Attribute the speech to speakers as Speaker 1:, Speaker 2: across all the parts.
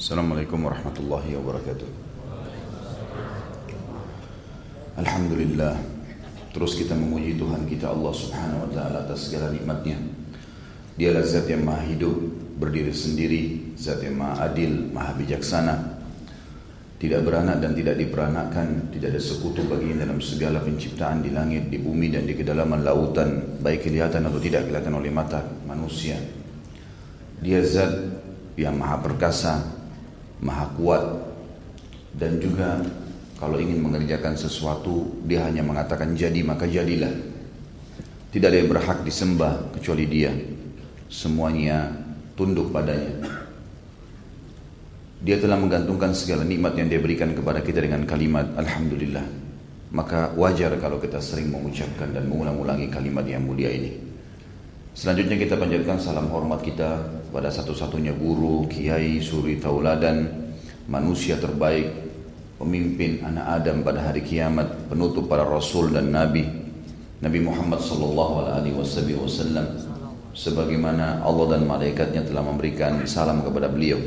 Speaker 1: Assalamualaikum warahmatullahi wabarakatuh. Alhamdulillah Terus kita memuji Tuhan kita Allah subhanahu wa ta'ala atas segala nikmatnya. Dialah zat yang maha hidup Berdiri sendiri Zat yang maha adil, maha bijaksana. Tidak beranak dan tidak diperanakkan Tidak ada sekutu baginya dalam segala penciptaan Di langit, di bumi dan di kedalaman lautan Baik kelihatan atau tidak kelihatan oleh mata manusia. Dia zat yang maha perkasa maha kuat. Dan juga kalau ingin mengerjakan sesuatu dia hanya mengatakan jadi maka jadilah. Tidak ada yang berhak disembah kecuali dia. Semuanya tunduk padanya. Dia telah menggantungkan segala nikmat yang dia berikan kepada kita dengan kalimat Alhamdulillah. Maka wajar kalau kita sering mengucapkan dan mengulang-ulangi kalimat yang mulia ini Selanjutnya kita panjatkan salam hormat kita pada satu-satunya guru, kiai, suri tauladan, manusia terbaik, pemimpin anak Adam pada hari kiamat, penutup para rasul dan nabi, Nabi Muhammad sallallahu alaihi wasallam sebagaimana Allah dan malaikatnya telah memberikan salam kepada beliau.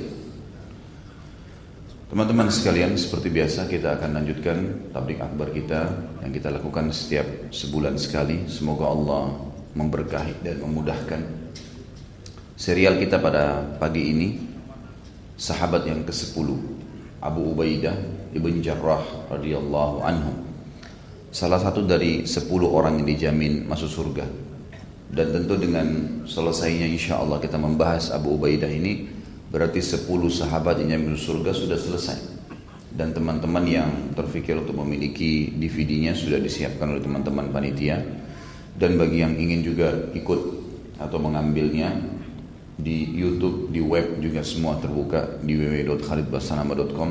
Speaker 1: Teman-teman sekalian, seperti biasa kita akan lanjutkan tablik akbar kita yang kita lakukan setiap sebulan sekali. Semoga Allah memberkahi dan memudahkan. Serial kita pada pagi ini sahabat yang ke-10 Abu Ubaidah ibn Jarrah radhiyallahu anhu. Salah satu dari 10 orang yang dijamin masuk surga. Dan tentu dengan selesainya insya Allah kita membahas Abu Ubaidah ini berarti 10 sahabat yang jamin masuk surga sudah selesai. Dan teman-teman yang terfikir untuk memiliki DVD-nya sudah disiapkan oleh teman-teman panitia dan bagi yang ingin juga ikut atau mengambilnya di YouTube, di web juga semua terbuka di www.khalidbasanama.com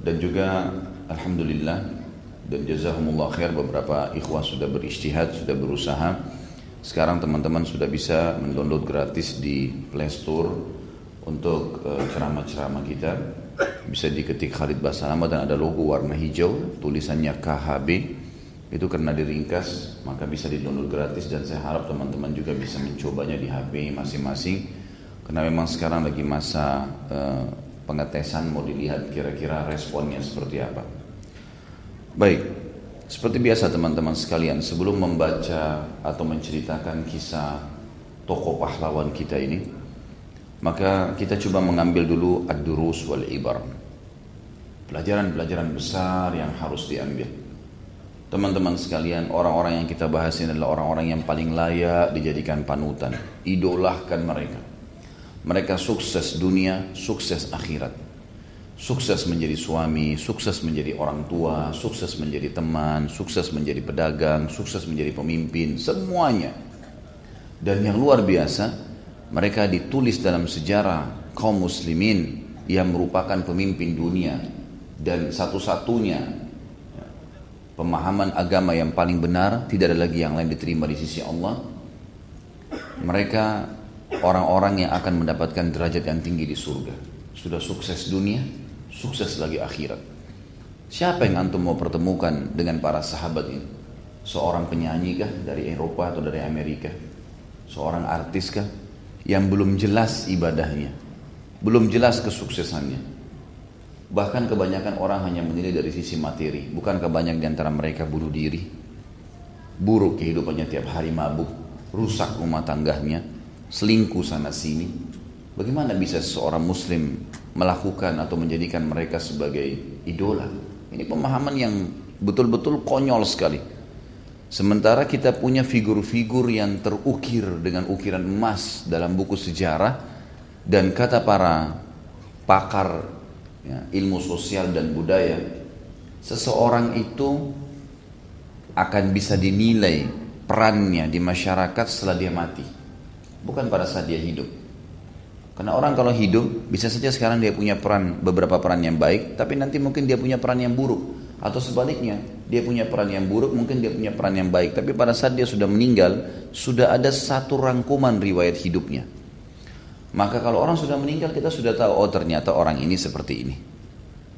Speaker 1: dan juga Alhamdulillah dan jazakumullah khair beberapa ikhwah sudah beristihad, sudah berusaha. Sekarang teman-teman sudah bisa mendownload gratis di Play Store untuk eh, ceramah-ceramah kita. Bisa diketik Khalid Basanama dan ada logo warna hijau tulisannya KHB itu karena diringkas maka bisa di-download gratis dan saya harap teman-teman juga bisa mencobanya di HP masing-masing karena memang sekarang lagi masa uh, pengetesan mau dilihat kira-kira responnya seperti apa. Baik, seperti biasa teman-teman sekalian sebelum membaca atau menceritakan kisah tokoh pahlawan kita ini maka kita coba mengambil dulu ad-durus wal ibar. Pelajaran-pelajaran besar yang harus diambil. Teman-teman sekalian, orang-orang yang kita bahas ini adalah orang-orang yang paling layak dijadikan panutan. Idolahkan mereka. Mereka sukses dunia, sukses akhirat. Sukses menjadi suami, sukses menjadi orang tua, sukses menjadi teman, sukses menjadi pedagang, sukses menjadi pemimpin, semuanya. Dan yang luar biasa, mereka ditulis dalam sejarah kaum muslimin yang merupakan pemimpin dunia dan satu-satunya pemahaman agama yang paling benar, tidak ada lagi yang lain diterima di sisi Allah. Mereka orang-orang yang akan mendapatkan derajat yang tinggi di surga. Sudah sukses dunia, sukses lagi akhirat. Siapa yang antum mau pertemukan dengan para sahabat ini? Seorang penyanyi kah dari Eropa atau dari Amerika? Seorang artis kah? Yang belum jelas ibadahnya. Belum jelas kesuksesannya Bahkan kebanyakan orang hanya menilai dari sisi materi. Bukan kebanyakan di antara mereka bunuh diri. Buruk kehidupannya tiap hari mabuk. Rusak rumah tangganya. Selingkuh sana sini. Bagaimana bisa seorang muslim melakukan atau menjadikan mereka sebagai idola? Ini pemahaman yang betul-betul konyol sekali. Sementara kita punya figur-figur yang terukir dengan ukiran emas dalam buku sejarah dan kata para pakar ya, ilmu sosial dan budaya, seseorang itu akan bisa dinilai perannya di masyarakat setelah dia mati, bukan pada saat dia hidup. Karena orang kalau hidup bisa saja sekarang dia punya peran beberapa peran yang baik, tapi nanti mungkin dia punya peran yang buruk. Atau sebaliknya dia punya peran yang buruk mungkin dia punya peran yang baik. Tapi pada saat dia sudah meninggal sudah ada satu rangkuman riwayat hidupnya maka kalau orang sudah meninggal kita sudah tahu oh ternyata orang ini seperti ini.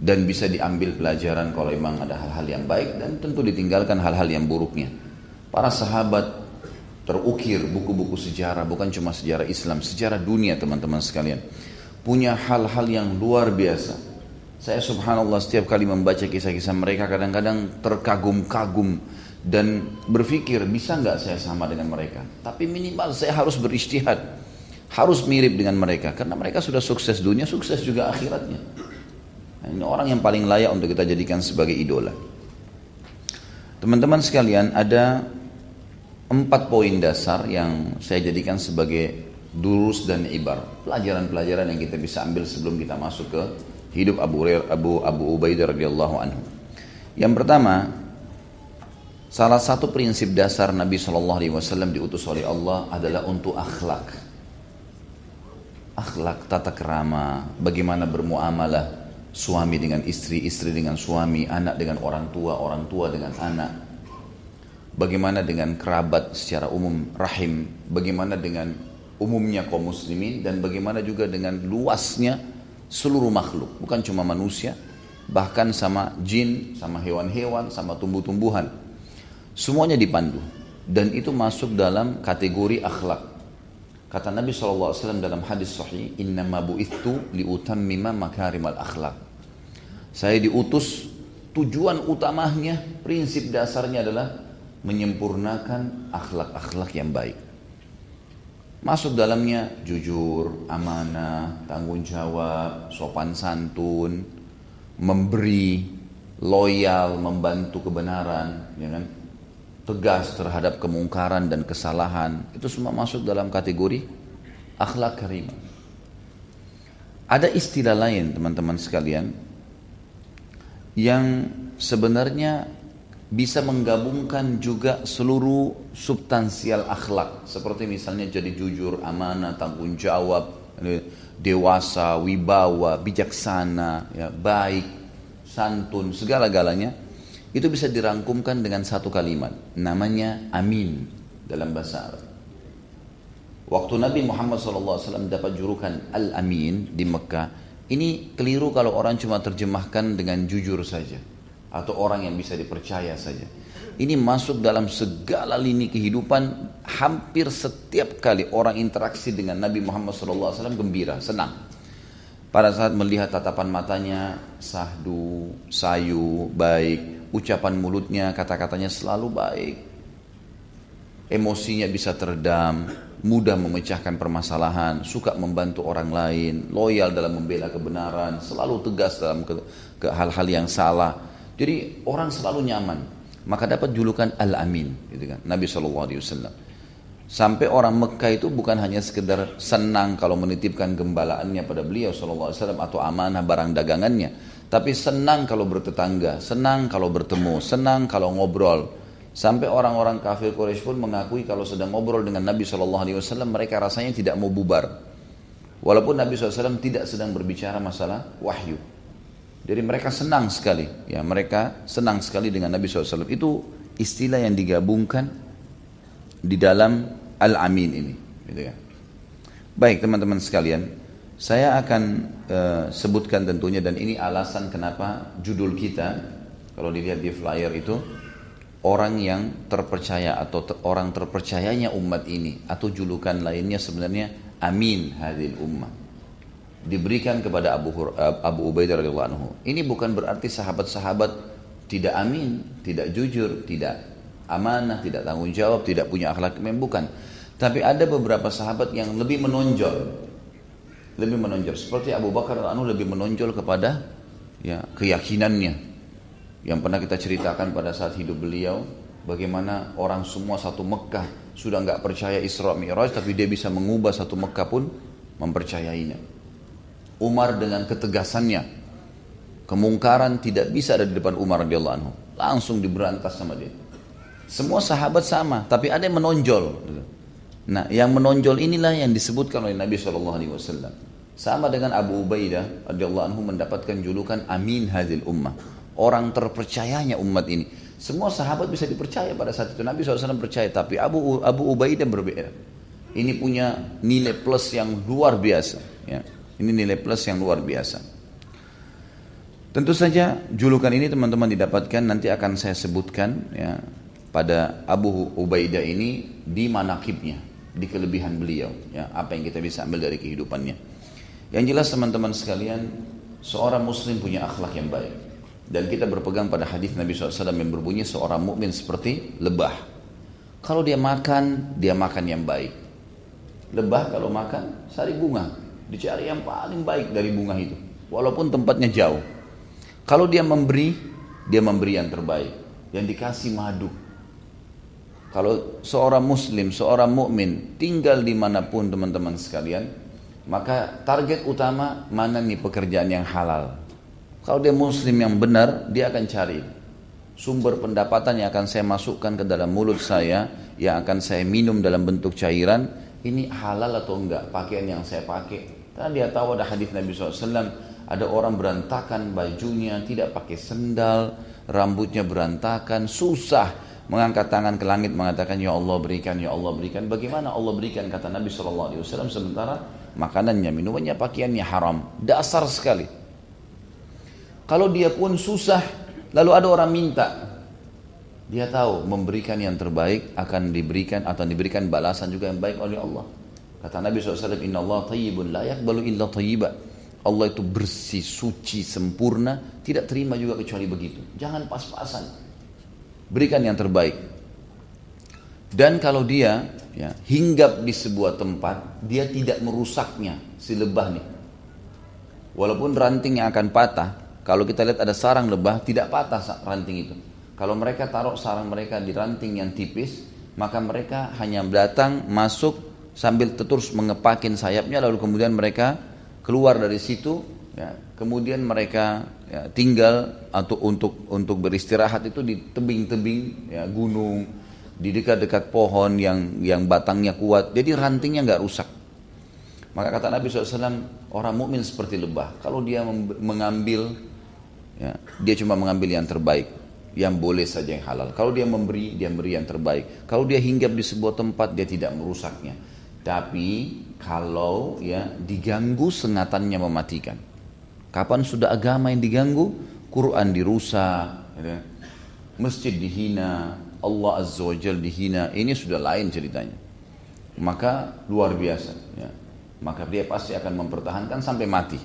Speaker 1: Dan bisa diambil pelajaran kalau memang ada hal-hal yang baik dan tentu ditinggalkan hal-hal yang buruknya. Para sahabat terukir buku-buku sejarah bukan cuma sejarah Islam, sejarah dunia teman-teman sekalian. punya hal-hal yang luar biasa. Saya subhanallah setiap kali membaca kisah-kisah mereka kadang-kadang terkagum-kagum dan berpikir bisa nggak saya sama dengan mereka. Tapi minimal saya harus beristihad, harus mirip dengan mereka karena mereka sudah sukses dunia, sukses juga akhiratnya. Nah, ini orang yang paling layak untuk kita jadikan sebagai idola. Teman-teman sekalian, ada empat poin dasar yang saya jadikan sebagai durus dan ibar. Pelajaran-pelajaran yang kita bisa ambil sebelum kita masuk ke hidup Abu Abu Abu Ubaidah radhiyallahu anhu. Yang pertama, salah satu prinsip dasar Nabi wasallam diutus oleh Allah adalah untuk akhlak. Akhlak tata kerama, bagaimana bermuamalah, suami dengan istri, istri dengan suami, anak dengan orang tua, orang tua dengan anak. Bagaimana dengan kerabat secara umum, rahim, bagaimana dengan umumnya kaum muslimin dan bagaimana juga dengan luasnya seluruh makhluk, bukan cuma manusia, bahkan sama jin, sama hewan-hewan, sama tumbuh-tumbuhan. Semuanya dipandu dan itu masuk dalam kategori akhlak. Kata Nabi SAW dalam hadis sahih, Inna ma bu'ithu liutammima makarimal akhlak. Saya diutus, tujuan utamanya, prinsip dasarnya adalah menyempurnakan akhlak-akhlak yang baik. Masuk dalamnya jujur, amanah, tanggung jawab, sopan santun, memberi, loyal, membantu kebenaran, ya kan? Tegas terhadap kemungkaran dan kesalahan itu semua masuk dalam kategori akhlak karim. Ada istilah lain teman-teman sekalian yang sebenarnya bisa menggabungkan juga seluruh substansial akhlak seperti misalnya jadi jujur, amanah, tanggung jawab, dewasa, wibawa, bijaksana, ya, baik, santun, segala-galanya itu bisa dirangkumkan dengan satu kalimat. Namanya amin dalam bahasa Arab. Waktu Nabi Muhammad SAW dapat julukan Al-Amin di Mekah ini keliru kalau orang cuma terjemahkan dengan jujur saja atau orang yang bisa dipercaya saja. Ini masuk dalam segala lini kehidupan hampir setiap kali orang interaksi dengan Nabi Muhammad SAW gembira, senang. Pada saat melihat tatapan matanya sahdu, sayu, baik ucapan mulutnya, kata-katanya selalu baik. Emosinya bisa teredam, mudah memecahkan permasalahan, suka membantu orang lain, loyal dalam membela kebenaran, selalu tegas dalam ke, hal-hal yang salah. Jadi orang selalu nyaman. Maka dapat julukan Al-Amin, gitu kan. Nabi SAW. Sampai orang Mekah itu bukan hanya sekedar senang kalau menitipkan gembalaannya pada beliau SAW atau amanah barang dagangannya tapi senang kalau bertetangga, senang kalau bertemu, senang kalau ngobrol. Sampai orang-orang kafir Quraisy pun mengakui kalau sedang ngobrol dengan Nabi Shallallahu Alaihi Wasallam mereka rasanya tidak mau bubar. Walaupun Nabi SAW tidak sedang berbicara masalah wahyu. Jadi mereka senang sekali, ya mereka senang sekali dengan Nabi SAW. Itu istilah yang digabungkan di dalam Al-Amin ini. Gitu ya. Baik teman-teman sekalian, saya akan uh, sebutkan tentunya dan ini alasan kenapa judul kita kalau dilihat di flyer itu orang yang terpercaya atau ter, orang terpercayanya umat ini atau julukan lainnya sebenarnya amin hadil ummah diberikan kepada Abu Abu Ubaidah radhiyallahu anhu. Ini bukan berarti sahabat-sahabat tidak amin, tidak jujur, tidak amanah, tidak tanggung jawab, tidak punya akhlak, memang bukan. Tapi ada beberapa sahabat yang lebih menonjol lebih menonjol. Seperti Abu Bakar anu lebih menonjol kepada ya keyakinannya. Yang pernah kita ceritakan pada saat hidup beliau bagaimana orang semua satu Mekah sudah nggak percaya Isra Mi'raj tapi dia bisa mengubah satu Mekah pun mempercayainya. Umar dengan ketegasannya kemungkaran tidak bisa ada di depan Umar radhiyallahu anhu. Langsung diberantas sama dia. Semua sahabat sama tapi ada yang menonjol. Nah, yang menonjol inilah yang disebutkan oleh Nabi Shallallahu Alaihi Wasallam. Sama dengan Abu Ubaidah radhiyallahu anhu mendapatkan julukan Amin Hadil Ummah. Orang terpercayanya umat ini. Semua sahabat bisa dipercaya pada saat itu. Nabi SAW percaya, tapi Abu Abu Ubaidah berbeda. Ini punya nilai plus yang luar biasa. Ya. Ini nilai plus yang luar biasa. Tentu saja julukan ini teman-teman didapatkan nanti akan saya sebutkan ya pada Abu Ubaidah ini di manakibnya di kelebihan beliau ya apa yang kita bisa ambil dari kehidupannya Yang jelas teman-teman sekalian, seorang muslim punya akhlak yang baik. Dan kita berpegang pada hadis Nabi SAW yang berbunyi seorang mukmin seperti lebah. Kalau dia makan, dia makan yang baik. Lebah kalau makan, sari bunga. Dicari yang paling baik dari bunga itu. Walaupun tempatnya jauh. Kalau dia memberi, dia memberi yang terbaik. Yang dikasih madu. Kalau seorang muslim, seorang mukmin tinggal di mana pun teman-teman sekalian, maka target utama mana nih pekerjaan yang halal. Kalau dia muslim yang benar, dia akan cari sumber pendapatan yang akan saya masukkan ke dalam mulut saya, yang akan saya minum dalam bentuk cairan, ini halal atau enggak pakaian yang saya pakai. Karena dia tahu ada hadis Nabi SAW, ada orang berantakan bajunya, tidak pakai sendal, rambutnya berantakan, susah mengangkat tangan ke langit mengatakan ya Allah berikan ya Allah berikan bagaimana Allah berikan kata Nabi SAW sementara makanannya minumannya pakaiannya haram. Dasar sekali. Kalau dia pun susah lalu ada orang minta dia tahu memberikan yang terbaik akan diberikan atau diberikan balasan juga yang baik oleh Allah. Kata Nabi SAW inna Allah tayyibun la yakbalu illa tayyiba. Allah itu bersih, suci, sempurna tidak terima juga kecuali begitu. Jangan pas-pasan. Berikan yang terbaik. Dan kalau dia ya, hinggap di sebuah tempat, dia tidak merusaknya si lebah nih. Walaupun ranting yang akan patah, kalau kita lihat ada sarang lebah, tidak patah ranting itu. Kalau mereka taruh sarang mereka di ranting yang tipis, maka mereka hanya datang, masuk, sambil terus mengepakin sayapnya, lalu kemudian mereka keluar dari situ, ya, kemudian mereka ya, tinggal atau untuk untuk beristirahat itu di tebing-tebing ya, gunung di dekat-dekat pohon yang yang batangnya kuat. Jadi rantingnya nggak rusak. Maka kata Nabi SAW orang mukmin seperti lebah. Kalau dia mengambil ya, dia cuma mengambil yang terbaik. Yang boleh saja yang halal. Kalau dia memberi dia memberi yang terbaik. Kalau dia hinggap di sebuah tempat dia tidak merusaknya. Tapi kalau ya diganggu sengatannya mematikan. Kapan sudah agama yang diganggu? Quran dirusak, ya. masjid dihina, Allah Azza wa Jal dihina. Ini sudah lain ceritanya. Maka luar biasa. Ya. Maka dia pasti akan mempertahankan sampai mati.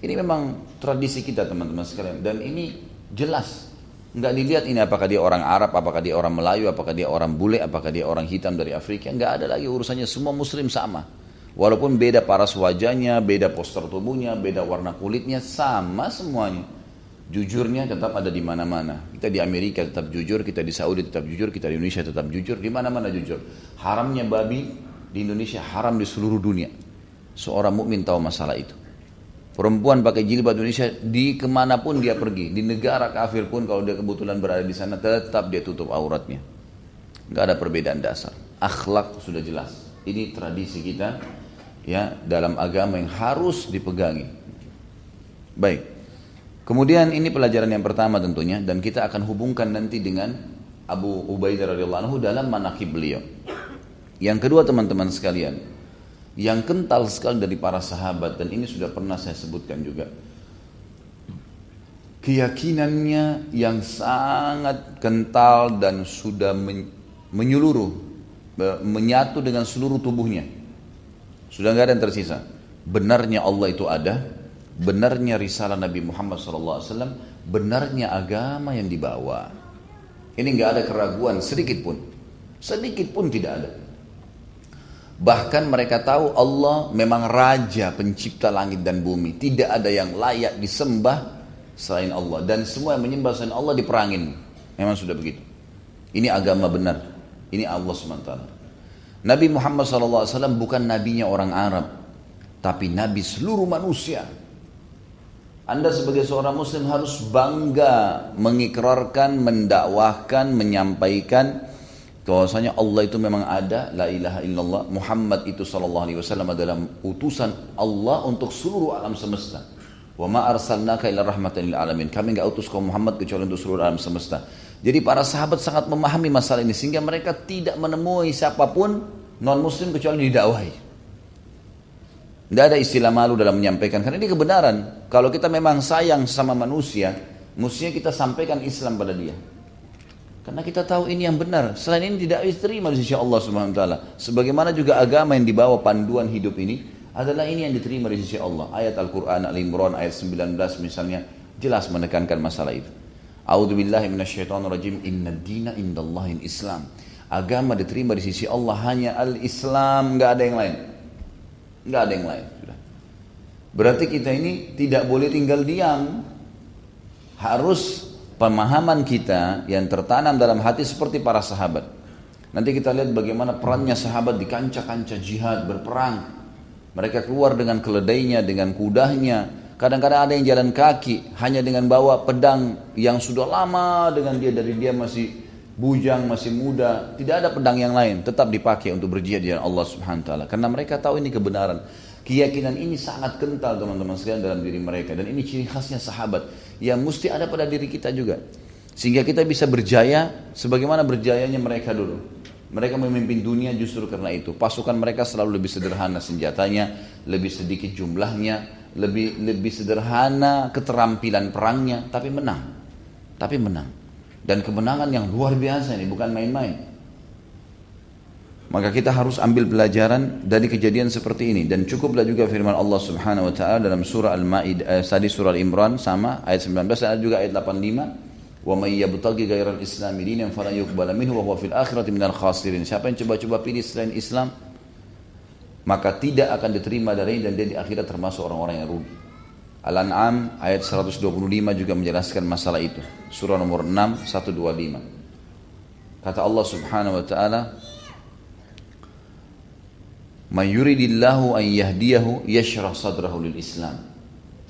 Speaker 1: Ini memang tradisi kita teman-teman sekalian. Dan ini jelas. Nggak dilihat ini apakah dia orang Arab, apakah dia orang Melayu, apakah dia orang bule, apakah dia orang hitam dari Afrika. Nggak ada lagi urusannya. Semua muslim sama. Walaupun beda paras wajahnya, beda poster tubuhnya, beda warna kulitnya, sama semuanya. Jujurnya tetap ada di mana-mana. Kita di Amerika tetap jujur, kita di Saudi tetap jujur, kita di Indonesia tetap jujur, di mana-mana jujur. Haramnya babi di Indonesia haram di seluruh dunia. Seorang mukmin tahu masalah itu. Perempuan pakai jilbab Indonesia di ke mana pun dia pergi, di negara kafir pun kalau dia kebetulan berada di sana tetap dia tutup auratnya. Gak ada perbedaan dasar. Akhlak sudah jelas. Ini tradisi kita ya dalam agama yang harus dipegangi. Baik. Kemudian ini pelajaran yang pertama tentunya dan kita akan hubungkan nanti dengan Abu Ubaidah radhiyallahu anhu dalam manakib beliau. Yang kedua teman-teman sekalian, yang kental sekali dari para sahabat dan ini sudah pernah saya sebutkan juga. Keyakinannya yang sangat kental dan sudah menyeluruh, menyatu dengan seluruh tubuhnya sudah nggak ada yang tersisa. Benarnya Allah itu ada, benarnya risalah Nabi Muhammad SAW, benarnya agama yang dibawa. Ini nggak ada keraguan sedikit pun, sedikit pun tidak ada. Bahkan mereka tahu Allah memang raja pencipta langit dan bumi. Tidak ada yang layak disembah selain Allah. Dan semua yang menyembah selain Allah diperangin. Memang sudah begitu. Ini agama benar. Ini Allah SWT. Nabi Muhammad SAW bukan nabinya orang Arab, tapi nabi seluruh manusia. Anda sebagai seorang muslim harus bangga mengikrarkan, mendakwahkan, menyampaikan bahwasanya Allah itu memang ada, la ilaha illallah, Muhammad itu sallallahu alaihi wasallam adalah utusan Allah untuk seluruh alam semesta. Wa ma arsalnaka illa rahmatan lil alamin. Kami enggak utus kaum Muhammad kecuali untuk seluruh alam semesta. Jadi para sahabat sangat memahami masalah ini sehingga mereka tidak menemui siapa pun non muslim kecuali didakwahi. Tidak ada istilah malu dalam menyampaikan karena ini kebenaran. Kalau kita memang sayang sama manusia, mestinya kita sampaikan Islam pada dia. Karena kita tahu ini yang benar. Selain ini tidak diterima di sisi Allah Subhanahu wa taala. Sebagaimana juga agama yang dibawa panduan hidup ini adalah ini yang diterima di sisi Allah. Ayat Al-Quran Al-Imran ayat 19 misalnya jelas menekankan masalah itu. A'udzubillahi minasyaitonirrajim. Inna dina indallahin Islam. Agama diterima di sisi Allah hanya al-Islam, nggak ada yang lain. Nggak ada yang lain. Sudah. Berarti kita ini tidak boleh tinggal diam. Harus pemahaman kita yang tertanam dalam hati seperti para sahabat. Nanti kita lihat bagaimana perannya sahabat di kancah-kancah jihad berperang. Mereka keluar dengan keledainya, dengan kudahnya. Kadang-kadang ada yang jalan kaki hanya dengan bawa pedang yang sudah lama dengan dia dari dia masih bujang, masih muda, tidak ada pedang yang lain, tetap dipakai untuk berjihad di Allah Subhanahu wa taala. Karena mereka tahu ini kebenaran. Keyakinan ini sangat kental teman-teman sekalian dalam diri mereka dan ini ciri khasnya sahabat yang mesti ada pada diri kita juga. Sehingga kita bisa berjaya sebagaimana berjayanya mereka dulu. Mereka memimpin dunia justru karena itu. Pasukan mereka selalu lebih sederhana senjatanya, lebih sedikit jumlahnya, lebih lebih sederhana keterampilan perangnya, tapi menang. Tapi menang. Dan kemenangan yang luar biasa ini, bukan main-main. Maka kita harus ambil pelajaran dari kejadian seperti ini. Dan cukuplah juga firman Allah Subhanahu wa taala dalam surah Al-Maidah eh, tadi surah Al-Imran sama ayat 19 ada juga ayat 85 wa may yabtaghi ghairal islam dinan fala yuqbal minhu wa huwa fil akhirati minal khasirin. Siapa yang coba-coba pilih selain Islam maka tidak akan diterima dari dan dia di akhirat termasuk orang-orang yang rugi Al-An'am ayat 125 juga menjelaskan masalah itu. Surah nomor 6 125. Kata Allah Subhanahu wa taala, "Man yuridillahu an yahdiyahu yashrah sadrahu lil Islam."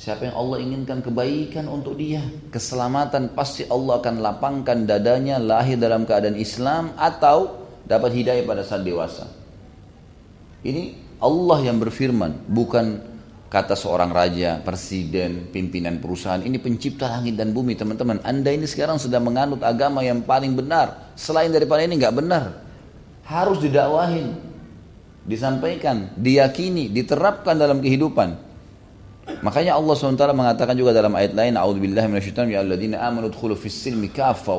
Speaker 1: Siapa yang Allah inginkan kebaikan untuk dia, keselamatan, pasti Allah akan lapangkan dadanya lahir dalam keadaan Islam atau dapat hidayah pada saat dewasa. Ini Allah yang berfirman, bukan Kata seorang raja, presiden, pimpinan perusahaan, ini pencipta langit dan bumi teman-teman. Anda ini sekarang sedang menganut agama yang paling benar. Selain daripada ini nggak benar. Harus didakwahin, disampaikan, diyakini, diterapkan dalam kehidupan. Makanya Allah SWT mengatakan juga dalam ayat lain, ya kaffa.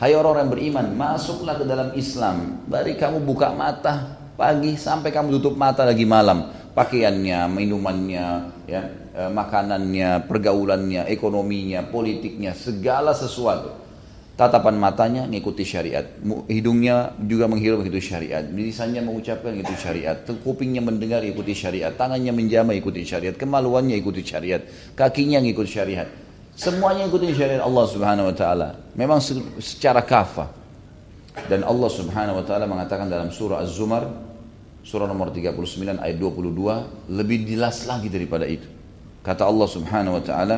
Speaker 1: Hai orang yang beriman, masuklah ke dalam Islam. Bari kamu buka mata pagi sampai kamu tutup mata lagi malam pakaiannya, minumannya, ya, eh, makanannya, pergaulannya, ekonominya, politiknya, segala sesuatu. Tatapan matanya mengikuti syariat, hidungnya juga menghirup itu syariat, lisannya mengucapkan itu syariat, kupingnya mendengar ikuti syariat, tangannya menjamah ikuti syariat, kemaluannya ikuti syariat, kakinya ngikut syariat. Semuanya ikuti syariat Allah Subhanahu wa taala. Memang secara kafah. Dan Allah Subhanahu wa taala mengatakan dalam surah Az-Zumar surah nomor 39 ayat 22 lebih jelas lagi daripada itu. Kata Allah Subhanahu wa taala,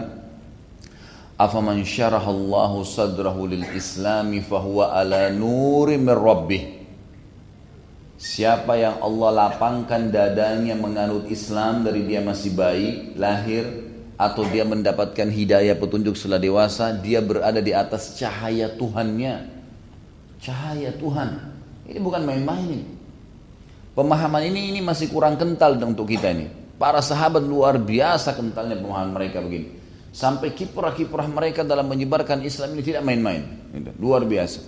Speaker 1: "Afaman syaraha sadrahu lil Islami fahuwa ala nurim min rabbih." Siapa yang Allah lapangkan dadanya menganut Islam dari dia masih bayi, lahir atau dia mendapatkan hidayah petunjuk setelah dewasa, dia berada di atas cahaya Tuhannya. Cahaya Tuhan. Ini bukan main-main. Pemahaman ini ini masih kurang kental untuk kita ini. Para sahabat luar biasa kentalnya pemahaman mereka begini. Sampai kiprah-kiprah mereka dalam menyebarkan Islam ini tidak main-main. Gitu. Luar biasa.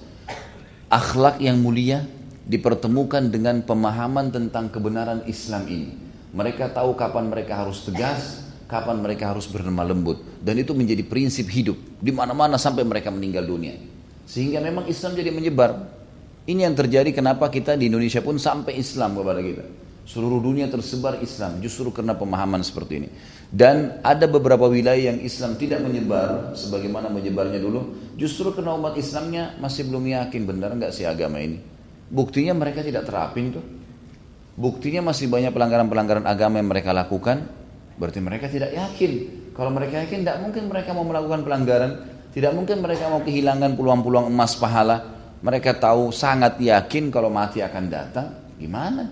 Speaker 1: Akhlak yang mulia dipertemukan dengan pemahaman tentang kebenaran Islam ini. Mereka tahu kapan mereka harus tegas, kapan mereka harus berlemah lembut. Dan itu menjadi prinsip hidup di mana-mana sampai mereka meninggal dunia. Sehingga memang Islam jadi menyebar. Ini yang terjadi kenapa kita di Indonesia pun sampai Islam kepada kita. Seluruh dunia tersebar Islam justru karena pemahaman seperti ini. Dan ada beberapa wilayah yang Islam tidak menyebar sebagaimana menyebarnya dulu. Justru karena umat Islamnya masih belum yakin benar nggak sih agama ini. Buktinya mereka tidak terapin tuh. Buktinya masih banyak pelanggaran-pelanggaran agama yang mereka lakukan. Berarti mereka tidak yakin. Kalau mereka yakin tidak mungkin mereka mau melakukan pelanggaran. Tidak mungkin mereka mau kehilangan peluang-peluang emas pahala mereka tahu sangat yakin kalau mati akan datang, gimana?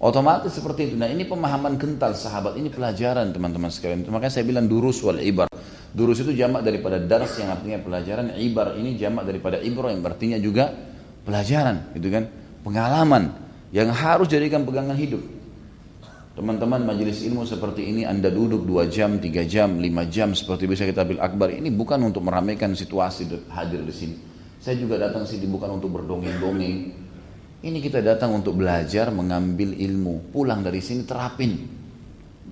Speaker 1: Otomatis seperti itu. Nah ini pemahaman kental sahabat, ini pelajaran teman-teman sekalian. Makanya saya bilang durus wal ibar. Durus itu jamak daripada dars yang artinya pelajaran. Ibar ini jamak daripada ibro yang artinya juga pelajaran. Gitu kan? Pengalaman yang harus jadikan pegangan hidup. Teman-teman majelis ilmu seperti ini Anda duduk 2 jam, 3 jam, 5 jam seperti bisa kita bil akbar. Ini bukan untuk meramaikan situasi hadir di sini. Saya juga datang sini bukan untuk berdongeng-dongeng. Ini kita datang untuk belajar, mengambil ilmu. Pulang dari sini terapin.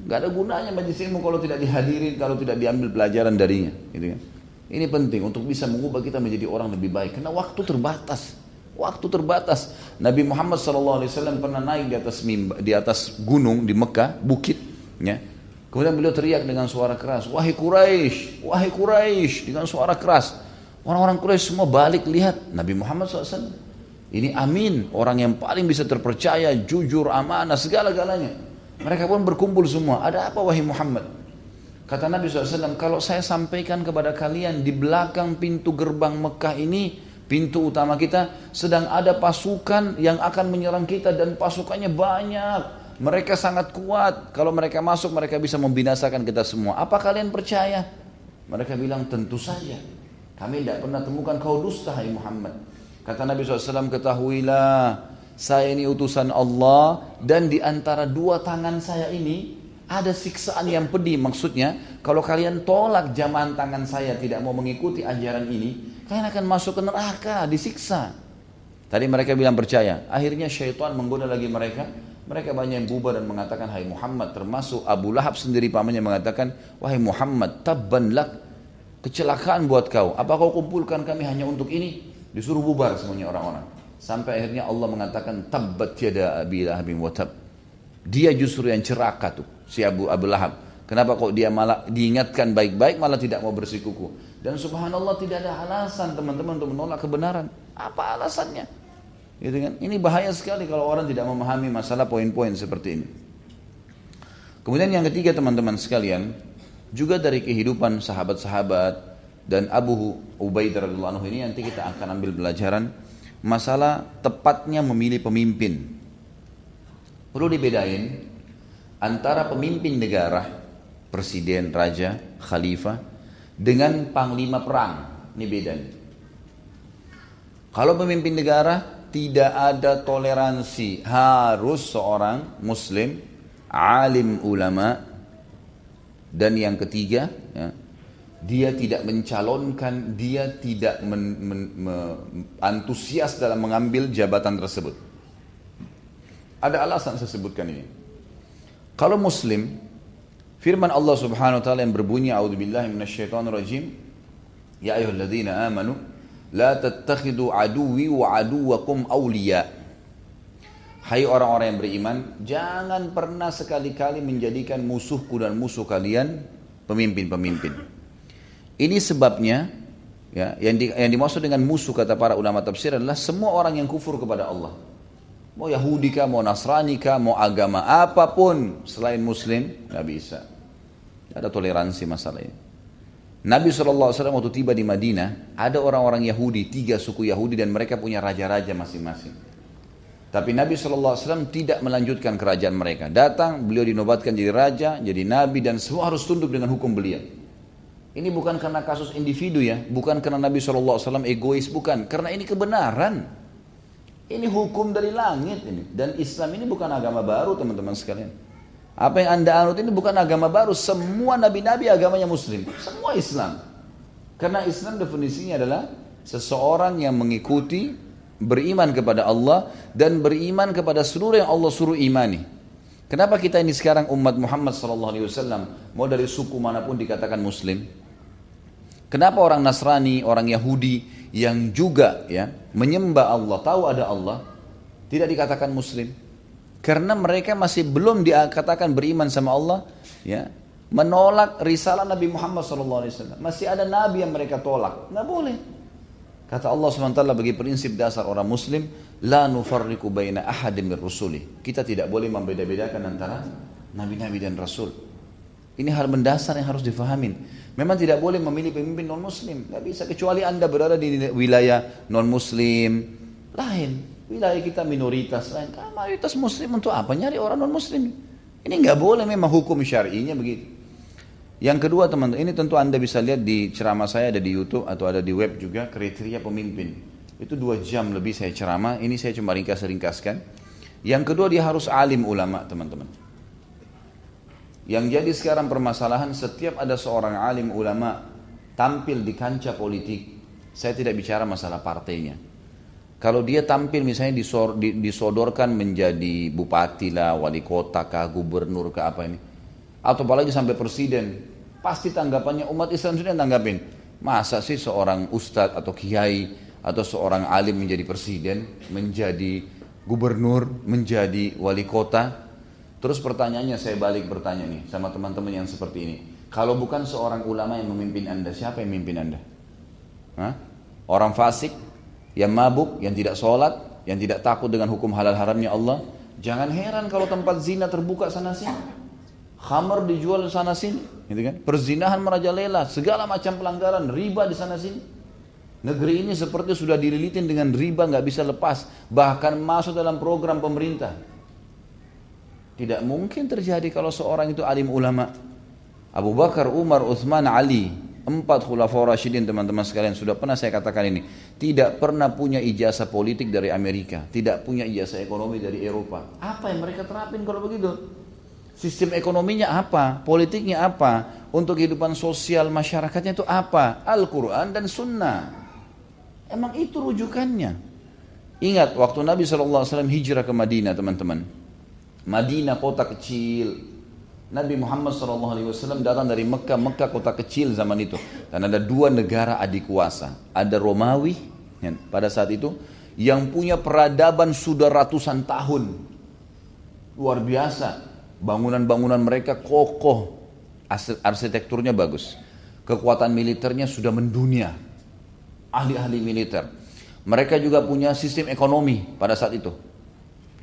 Speaker 1: Gak ada gunanya majlis ilmu kalau tidak dihadirin, kalau tidak diambil pelajaran darinya. Gitu kan. Ini penting untuk bisa mengubah kita menjadi orang lebih baik. Karena waktu terbatas. Waktu terbatas. Nabi Muhammad SAW pernah naik di atas mimba, di atas gunung di Mekah, bukit. Ya. Kemudian beliau teriak dengan suara keras, Wahai Quraisy, Wahai Quraisy dengan suara keras. Orang-orang Quraisy semua balik lihat Nabi Muhammad SAW. Ini amin, orang yang paling bisa terpercaya, jujur, amanah, segala-galanya. Mereka pun berkumpul semua. Ada apa wahai Muhammad? Kata Nabi SAW, kalau saya sampaikan kepada kalian di belakang pintu gerbang Mekah ini, pintu utama kita, sedang ada pasukan yang akan menyerang kita dan pasukannya banyak. Mereka sangat kuat. Kalau mereka masuk, mereka bisa membinasakan kita semua. Apa kalian percaya? Mereka bilang, tentu saja. Kami tidak pernah temukan kau dusta, hai Muhammad. Kata Nabi SAW, ketahuilah saya ini utusan Allah dan di antara dua tangan saya ini ada siksaan yang pedih. Maksudnya, kalau kalian tolak jaman tangan saya tidak mau mengikuti ajaran ini, kalian akan masuk ke neraka, disiksa. Tadi mereka bilang percaya. Akhirnya syaitan menggoda lagi mereka. Mereka banyak yang bubar dan mengatakan, Hai Muhammad, termasuk Abu Lahab sendiri pamannya mengatakan, Wahai Muhammad, tabban lak, kecelakaan buat kau. Apa kau kumpulkan kami hanya untuk ini? Disuruh bubar semuanya orang-orang. Sampai akhirnya Allah mengatakan tabbat tiada abi lahabin watab. Dia justru yang ceraka tuh, si Abu Abu Lahab. Kenapa kok dia malah diingatkan baik-baik malah tidak mau bersikuku. Dan subhanallah tidak ada alasan teman-teman untuk menolak kebenaran. Apa alasannya? Gitu kan? Ini bahaya sekali kalau orang tidak memahami masalah poin-poin seperti ini. Kemudian yang ketiga teman-teman sekalian, juga dari kehidupan sahabat-sahabat dan Abu Ubaidah radhiyallahu anhu ini nanti kita akan ambil pelajaran masalah tepatnya memilih pemimpin. Perlu dibedain antara pemimpin negara, presiden, raja, khalifah dengan panglima perang. Ini beda. Kalau pemimpin negara tidak ada toleransi, harus seorang muslim, alim ulama dan yang ketiga ya, dia tidak mencalonkan, dia tidak men, men, me, antusias dalam mengambil jabatan tersebut. Ada alasan saya sebutkan ini. Kalau muslim, firman Allah Subhanahu wa taala yang berbunyi a'udzubillahi minasyaitonirrajim, ya ayyuhalladzina amanu la tattakhidu aduwi wa aduwakum awliya. Hai orang-orang yang beriman, jangan pernah sekali-kali menjadikan musuhku dan musuh kalian pemimpin-pemimpin. Ini sebabnya ya, yang, di, yang dimaksud dengan musuh kata para ulama tafsir adalah semua orang yang kufur kepada Allah. Mau Yahudi kah, mau Nasrani kah, mau agama apa pun selain Muslim, nggak bisa. Ada toleransi masalah ini. Nabi SAW waktu tiba di Madinah, ada orang-orang Yahudi, tiga suku Yahudi dan mereka punya raja-raja masing-masing. Tapi Nabi SAW tidak melanjutkan kerajaan mereka. Datang, beliau dinobatkan jadi raja, jadi nabi dan semua harus tunduk dengan hukum beliau. Ini bukan karena kasus individu ya, bukan karena Nabi SAW egois, bukan. Karena ini kebenaran. Ini hukum dari langit ini. Dan Islam ini bukan agama baru teman-teman sekalian. Apa yang anda anut ini bukan agama baru. Semua nabi-nabi agamanya muslim. Semua Islam. Karena Islam definisinya adalah seseorang yang mengikuti, beriman kepada Allah, dan beriman kepada seluruh yang Allah suruh imani. Kenapa kita ini sekarang umat Muhammad SAW, mau dari suku mana pun dikatakan muslim? Kenapa orang Nasrani, orang Yahudi yang juga ya menyembah Allah, tahu ada Allah, tidak dikatakan muslim? Karena mereka masih belum dikatakan beriman sama Allah, ya, menolak risalah Nabi Muhammad SAW. Masih ada nabi yang mereka tolak, nggak boleh. Kata Allah SWT bagi prinsip dasar orang muslim, la nufarriku baina ahadim rusuli. Kita tidak boleh membeda-bedakan antara nabi-nabi dan rasul. Ini hal mendasar yang harus difahamin. Memang tidak boleh memilih pemimpin non muslim. Tidak bisa kecuali anda berada di wilayah non muslim lain. Wilayah kita minoritas lain. Mayoritas muslim untuk apa? Nyari orang non muslim. Ini nggak boleh memang hukum syar'inya begitu. Yang kedua teman-teman, ini tentu anda bisa lihat di ceramah saya ada di YouTube atau ada di web juga kriteria pemimpin. Itu dua jam lebih saya ceramah. Ini saya cuma ringkas-ringkaskan. Yang kedua dia harus alim ulama teman-teman. Yang jadi sekarang permasalahan setiap ada seorang alim ulama tampil di kancah politik, saya tidak bicara masalah partainya. Kalau dia tampil misalnya disodorkan menjadi bupati lah, wali kota kah, gubernur kah apa ini. Atau apalagi sampai presiden. Pasti tanggapannya umat Islam sudah tanggapin. Masa sih seorang ustadz atau kiai atau seorang alim menjadi presiden, menjadi gubernur, menjadi wali kota. Terus pertanyaannya saya balik bertanya nih sama teman-teman yang seperti ini. Kalau bukan seorang ulama yang memimpin anda, siapa yang memimpin anda? Hah? Orang fasik, yang mabuk, yang tidak sholat, yang tidak takut dengan hukum halal haramnya Allah. Jangan heran kalau tempat zina terbuka sana sini. Khamar dijual sana sini, gitu kan? Perzinahan merajalela, segala macam pelanggaran, riba di sana sini. Negeri ini seperti sudah dililitin dengan riba nggak bisa lepas, bahkan masuk dalam program pemerintah. Tidak mungkin terjadi kalau seorang itu alim ulama. Abu Bakar, Umar, Uthman, Ali, Empat khulafaur rasyidin teman-teman sekalian sudah pernah saya katakan ini. Tidak pernah punya ijazah politik dari Amerika. Tidak punya ijazah ekonomi dari Eropa. Apa yang mereka terapin kalau begitu? Sistem ekonominya apa? Politiknya apa? Untuk kehidupan sosial masyarakatnya itu apa? Al-Quran dan Sunnah. Emang itu rujukannya. Ingat waktu Nabi SAW hijrah ke Madinah teman-teman. Madinah kota kecil, Nabi Muhammad SAW datang dari Mekah, Mekah kota kecil zaman itu. Dan ada dua negara adik kuasa. Ada Romawi ya, pada saat itu yang punya peradaban sudah ratusan tahun. Luar biasa. Bangunan-bangunan mereka kokoh. Arsitekturnya bagus. Kekuatan militernya sudah mendunia. Ahli-ahli militer. Mereka juga punya sistem ekonomi pada saat itu.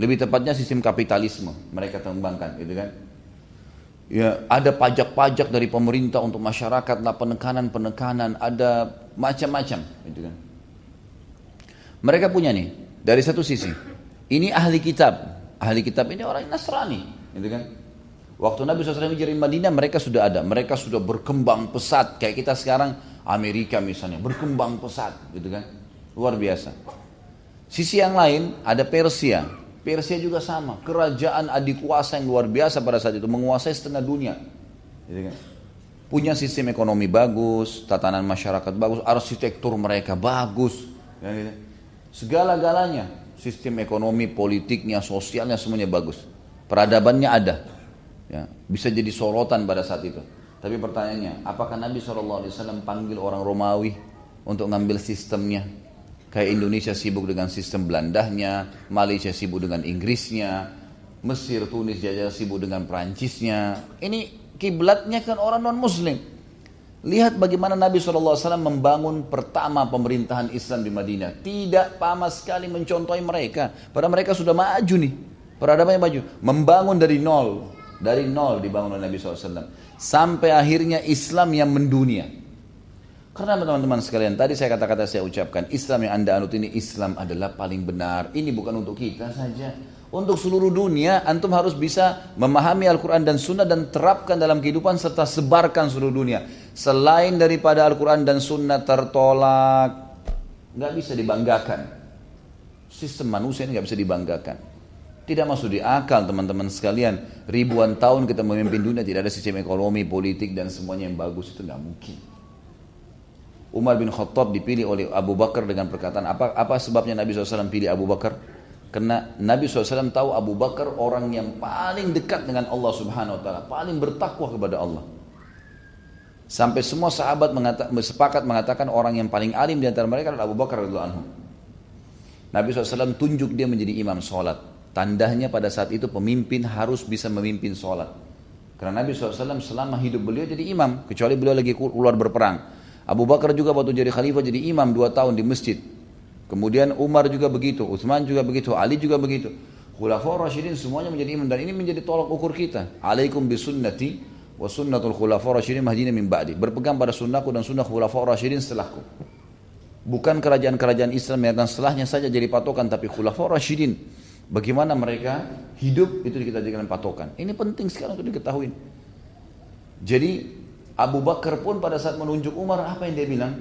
Speaker 1: Lebih tepatnya sistem kapitalisme mereka kembangkan gitu kan ya ada pajak-pajak dari pemerintah untuk masyarakat lah penekanan-penekanan ada macam-macam gitu kan mereka punya nih dari satu sisi ini ahli kitab ahli kitab ini orang Nasrani gitu kan waktu Nabi SAW hijrah di Madinah mereka sudah ada mereka sudah berkembang pesat kayak kita sekarang Amerika misalnya berkembang pesat gitu kan luar biasa sisi yang lain ada Persia Persia juga sama, kerajaan adik kuasa yang luar biasa pada saat itu, menguasai setengah dunia. Gitu kan? Punya sistem ekonomi bagus, tatanan masyarakat bagus, arsitektur mereka bagus. Ya, gitu. Segala-galanya, sistem ekonomi, politiknya, sosialnya semuanya bagus. Peradabannya ada. Ya, bisa jadi sorotan pada saat itu. Tapi pertanyaannya, apakah Nabi SAW panggil orang Romawi untuk ngambil sistemnya? Kayak Indonesia sibuk dengan sistem Belandahnya, Malaysia sibuk dengan Inggrisnya, Mesir, Tunis, Jajah sibuk dengan Perancisnya. Ini kiblatnya kan orang non Muslim. Lihat bagaimana Nabi SAW membangun pertama pemerintahan Islam di Madinah. Tidak sama sekali mencontohi mereka. Padahal mereka sudah maju nih. Peradabannya maju. Membangun dari nol. Dari nol dibangun oleh Nabi SAW. Sampai akhirnya Islam yang mendunia. Karena teman-teman sekalian, tadi saya kata-kata saya ucapkan, Islam yang anda anut ini Islam adalah paling benar. Ini bukan untuk kita saja. Untuk seluruh dunia, antum harus bisa memahami Al-Quran dan Sunnah dan terapkan dalam kehidupan serta sebarkan seluruh dunia. Selain daripada Al-Quran dan Sunnah tertolak, nggak bisa dibanggakan. Sistem manusia ini nggak bisa dibanggakan. Tidak masuk di akal teman-teman sekalian. Ribuan tahun kita memimpin dunia tidak ada sistem ekonomi, politik dan semuanya yang bagus itu nggak mungkin. Umar bin Khattab dipilih oleh Abu Bakar dengan perkataan apa apa sebabnya Nabi SAW pilih Abu Bakar? Karena Nabi SAW tahu Abu Bakar orang yang paling dekat dengan Allah Subhanahu Wa Taala, paling bertakwa kepada Allah. Sampai semua sahabat mengata, sepakat mengatakan orang yang paling alim di antara mereka adalah Abu Bakar. Nabi SAW tunjuk dia menjadi imam sholat. Tandanya pada saat itu pemimpin harus bisa memimpin sholat. Karena Nabi SAW selama hidup beliau jadi imam, kecuali beliau lagi keluar berperang. Abu Bakar juga waktu jadi khalifah jadi imam dua tahun di masjid. Kemudian Umar juga begitu, Utsman juga begitu, Ali juga begitu. Khulafaur Rasyidin semuanya menjadi imam dan ini menjadi tolak ukur kita. Alaikum bisunnati wa sunnatul khulafaur rasyidin mahdina min ba'di. Berpegang pada sunnahku dan sunnah khulafaur rasyidin setelahku. Bukan kerajaan-kerajaan Islam yang setelahnya saja jadi patokan tapi khulafaur rasyidin. Bagaimana mereka hidup itu kita jadikan patokan. Ini penting sekali untuk diketahui. Jadi Abu Bakar pun pada saat menunjuk Umar apa yang dia bilang?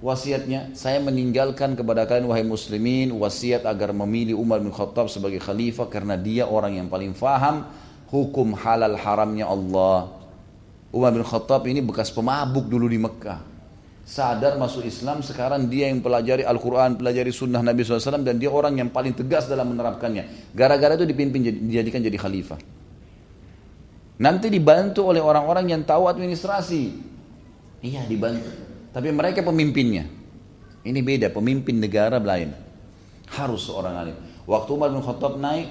Speaker 1: Wasiatnya, saya meninggalkan kepada kalian wahai muslimin wasiat agar memilih Umar bin Khattab sebagai khalifah karena dia orang yang paling faham hukum halal haramnya Allah. Umar bin Khattab ini bekas pemabuk dulu di Mekah. Sadar masuk Islam, sekarang dia yang pelajari Al-Quran, pelajari sunnah Nabi SAW, dan dia orang yang paling tegas dalam menerapkannya. Gara-gara itu dipimpin, dijadikan jadi khalifah. Nanti dibantu oleh orang-orang yang tahu administrasi. Iya dibantu. Tapi mereka pemimpinnya. Ini beda, pemimpin negara lain. Harus seorang alim. Waktu Umar bin Khattab naik,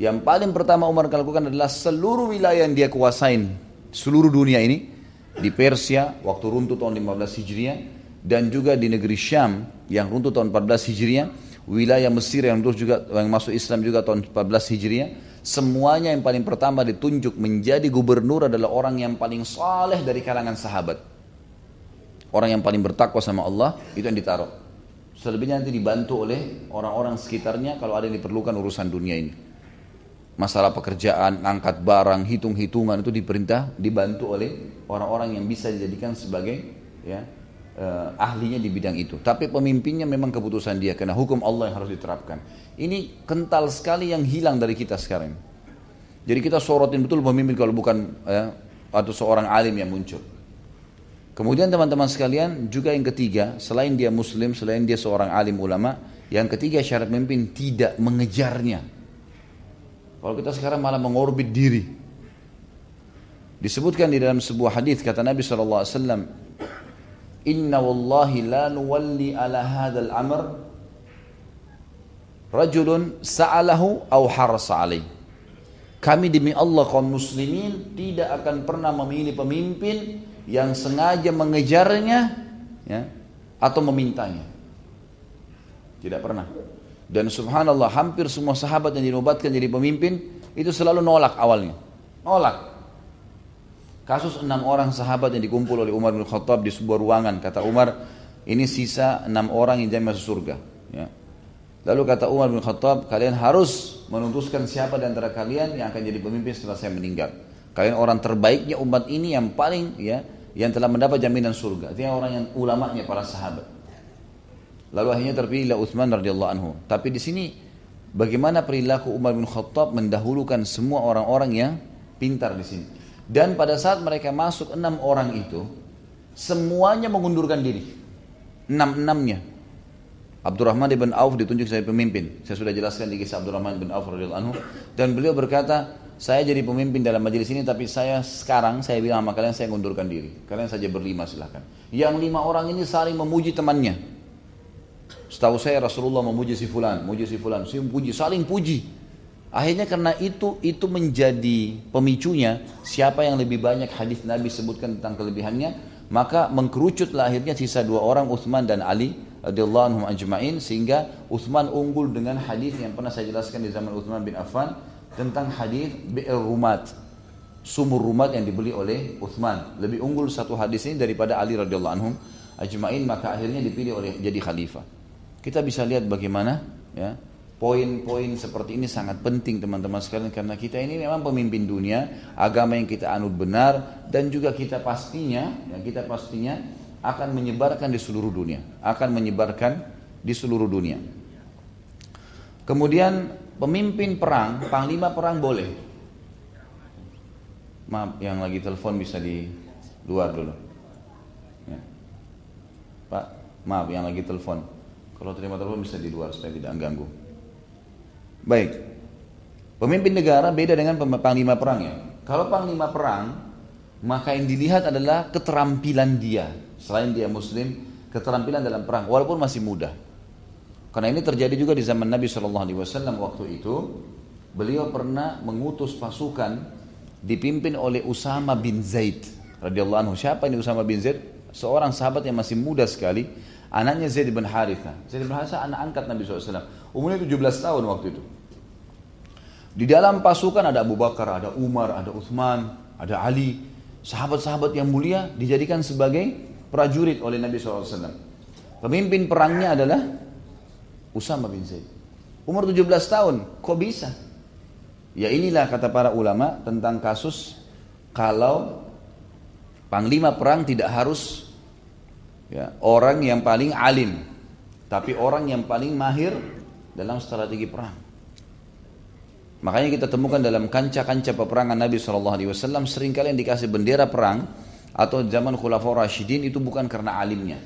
Speaker 1: yang paling pertama Umar lakukan adalah seluruh wilayah yang dia kuasain. Seluruh dunia ini di Persia waktu runtuh tahun 15 Hijriah dan juga di negeri Syam yang runtuh tahun 14 Hijriah, wilayah Mesir yang terus juga yang masuk Islam juga tahun 14 Hijriah, semuanya yang paling pertama ditunjuk menjadi gubernur adalah orang yang paling saleh dari kalangan sahabat. Orang yang paling bertakwa sama Allah itu yang ditaruh. Selebihnya nanti dibantu oleh orang-orang sekitarnya kalau ada yang diperlukan urusan dunia ini masalah pekerjaan, angkat barang, hitung-hitungan itu diperintah dibantu oleh orang-orang yang bisa dijadikan sebagai ya eh, ahlinya di bidang itu. Tapi pemimpinnya memang keputusan dia karena hukum Allah yang harus diterapkan. Ini kental sekali yang hilang dari kita sekarang. Jadi kita sorotin betul pemimpin kalau bukan ya, atau seorang alim yang muncul. Kemudian teman-teman sekalian juga yang ketiga selain dia muslim, selain dia seorang alim ulama, yang ketiga syarat pemimpin tidak mengejarnya kalau kita sekarang malah mengorbit diri. Disebutkan di dalam sebuah hadis kata Nabi SAW, Inna wallahi la nuwalli ala hadal amr rajulun sa'alahu au harasa alaih. Kami demi Allah kaum muslimin tidak akan pernah memilih pemimpin yang sengaja mengejarnya ya, atau memintanya. Tidak pernah. Dan subhanallah hampir semua sahabat yang dinobatkan jadi pemimpin itu selalu nolak awalnya. Nolak. Kasus enam orang sahabat yang dikumpul oleh Umar bin Khattab di sebuah ruangan. Kata Umar, ini sisa enam orang yang jadi masuk surga. Ya. Lalu kata Umar bin Khattab, kalian harus menutuskan siapa di antara kalian yang akan jadi pemimpin setelah saya meninggal. Kalian orang terbaiknya umat ini yang paling ya yang telah mendapat jaminan surga. Artinya orang yang ulamanya para sahabat. Lalu akhirnya terpilihlah Utsman radhiyallahu anhu. Tapi di sini bagaimana perilaku Umar bin Khattab mendahulukan semua orang-orang yang pintar di sini. Dan pada saat mereka masuk enam orang itu, semuanya mengundurkan diri. Enam-enamnya. Abdurrahman bin Auf ditunjuk sebagai pemimpin. Saya sudah jelaskan di kisah Abdurrahman bin Auf radhiyallahu anhu. Dan beliau berkata, saya jadi pemimpin dalam majelis ini tapi saya sekarang saya bilang sama kalian saya mengundurkan diri. Kalian saja berlima silahkan. Yang lima orang ini saling memuji temannya. Setahu saya Rasulullah memuji si fulan, memuji si fulan, si puji, saling puji. Akhirnya karena itu itu menjadi pemicunya siapa yang lebih banyak hadis Nabi sebutkan tentang kelebihannya, maka mengkerucutlah akhirnya sisa dua orang Uthman dan Ali radhiyallahu anhum ajma'in sehingga Uthman unggul dengan hadis yang pernah saya jelaskan di zaman Uthman bin Affan tentang hadis Bi'ir Rumat sumur rumat yang dibeli oleh Uthman. Lebih unggul satu hadis ini daripada Ali radhiyallahu anhum ajma'in maka akhirnya dipilih oleh jadi khalifah kita bisa lihat bagaimana ya poin-poin seperti ini sangat penting teman-teman sekalian karena kita ini memang pemimpin dunia, agama yang kita anut benar dan juga kita pastinya ya kita pastinya akan menyebarkan di seluruh dunia, akan menyebarkan di seluruh dunia. Kemudian pemimpin perang, panglima perang boleh. Maaf, yang lagi telepon bisa di luar dulu. Ya. Pak, maaf yang lagi telepon. Kalau terima telepon bisa di luar supaya tidak mengganggu. Baik. Pemimpin negara beda dengan panglima perang ya. Kalau panglima perang, maka yang dilihat adalah keterampilan dia. Selain dia muslim, keterampilan dalam perang walaupun masih muda. Karena ini terjadi juga di zaman Nabi Shallallahu Alaihi Wasallam waktu itu, beliau pernah mengutus pasukan dipimpin oleh Usama bin Zaid radhiyallahu anhu. Siapa ini Usama bin Zaid? Seorang sahabat yang masih muda sekali Anaknya Zaid bin Haritha. Zaid bin Haritha anak angkat Nabi SAW. Umurnya 17 tahun waktu itu. Di dalam pasukan ada Abu Bakar, ada Umar, ada Uthman, ada Ali. Sahabat-sahabat yang mulia dijadikan sebagai prajurit oleh Nabi SAW. Pemimpin perangnya adalah Usama bin Zaid. Umur 17 tahun, kok bisa? Ya inilah kata para ulama tentang kasus kalau panglima perang tidak harus ya, orang yang paling alim, tapi orang yang paling mahir dalam strategi perang. Makanya kita temukan dalam kancah-kancah peperangan Nabi SAW sering kali yang dikasih bendera perang atau zaman Khulafaur Rashidin itu bukan karena alimnya,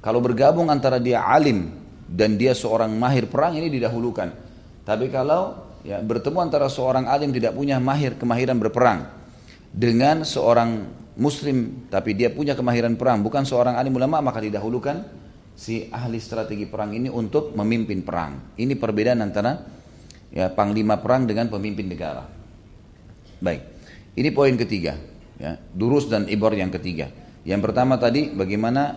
Speaker 1: Kalau bergabung antara dia alim dan dia seorang mahir perang ini didahulukan. Tapi kalau ya bertemu antara seorang alim tidak punya mahir kemahiran berperang dengan seorang muslim tapi dia punya kemahiran perang bukan seorang alim ulama maka didahulukan si ahli strategi perang ini untuk memimpin perang. Ini perbedaan antara ya panglima perang dengan pemimpin negara. Baik. Ini poin ketiga, ya. Durus dan ibor yang ketiga. Yang pertama tadi bagaimana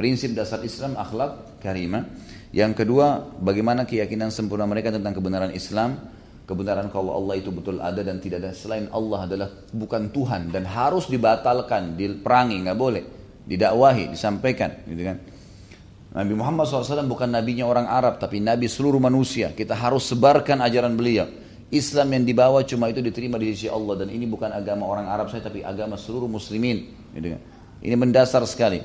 Speaker 1: prinsip dasar Islam akhlak karimah. Yang kedua, bagaimana keyakinan sempurna mereka tentang kebenaran Islam, kebenaran kalau Allah itu betul ada dan tidak ada selain Allah adalah bukan Tuhan dan harus dibatalkan, diperangi, nggak boleh, didakwahi, disampaikan, gitu kan. Nabi Muhammad SAW bukan nabinya orang Arab, tapi nabi seluruh manusia. Kita harus sebarkan ajaran beliau. Islam yang dibawa cuma itu diterima di sisi Allah dan ini bukan agama orang Arab saya tapi agama seluruh muslimin. Gitu kan. Ini mendasar sekali.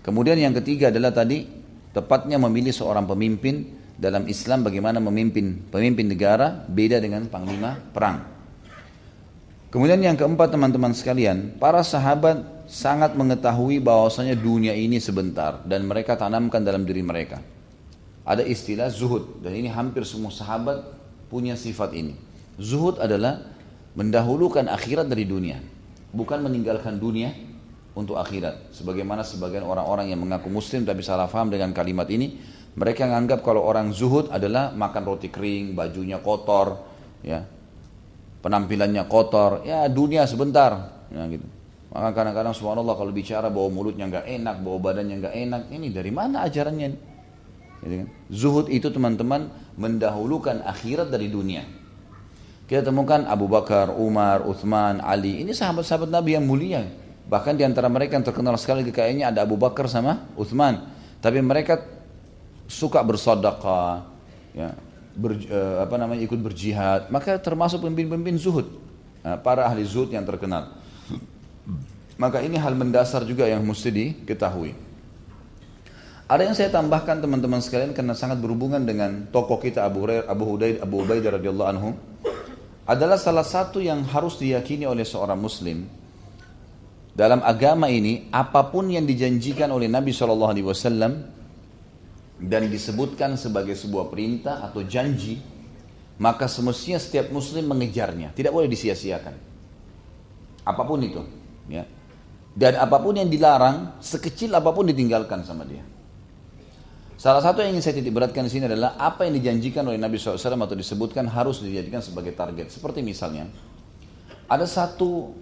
Speaker 1: Kemudian yang ketiga adalah tadi tepatnya memilih seorang pemimpin dalam Islam bagaimana memimpin pemimpin negara beda dengan panglima perang. Kemudian yang keempat teman-teman sekalian, para sahabat sangat mengetahui bahwasanya dunia ini sebentar dan mereka tanamkan dalam diri mereka. Ada istilah zuhud dan ini hampir semua sahabat punya sifat ini. Zuhud adalah mendahulukan akhirat dari dunia, bukan meninggalkan dunia untuk akhirat. Sebagaimana sebagian orang-orang yang mengaku muslim tapi salah faham dengan kalimat ini, mereka menganggap kalau orang zuhud adalah makan roti kering, bajunya kotor, ya, penampilannya kotor, ya dunia sebentar, ya gitu. Maka kadang-kadang subhanallah kalau bicara bawa mulutnya nggak enak, bawa badannya nggak enak, ini dari mana ajarannya? Gitu kan? Zuhud itu teman-teman mendahulukan akhirat dari dunia. Kita temukan Abu Bakar, Umar, Uthman, Ali. Ini sahabat-sahabat Nabi yang mulia. Bahkan di antara mereka yang terkenal sekali kekayaannya ada Abu Bakar sama Uthman. Tapi mereka suka bersodakah, ya, ber, eh, apa namanya ikut berjihad. Maka termasuk pemimpin-pemimpin zuhud, nah, para ahli zuhud yang terkenal. Maka ini hal mendasar juga yang mesti diketahui. Ada yang saya tambahkan teman-teman sekalian karena sangat berhubungan dengan tokoh kita Abu Hurairah, Abu Hudaid, Abu Ubaidah radhiyallahu anhu adalah salah satu yang harus diyakini oleh seorang muslim dalam agama ini apa pun yang dijanjikan oleh Nabi saw dan disebutkan sebagai sebuah perintah atau janji maka semestinya setiap muslim mengejarnya tidak boleh disia-siakan apa pun itu ya dan apa pun yang dilarang, sekecil apa pun ditinggalkan sama dia. Salah satu yang ingin saya titik beratkan di sini adalah apa yang dijanjikan oleh Nabi SAW atau disebutkan harus dijadikan sebagai target. Seperti misalnya, ada satu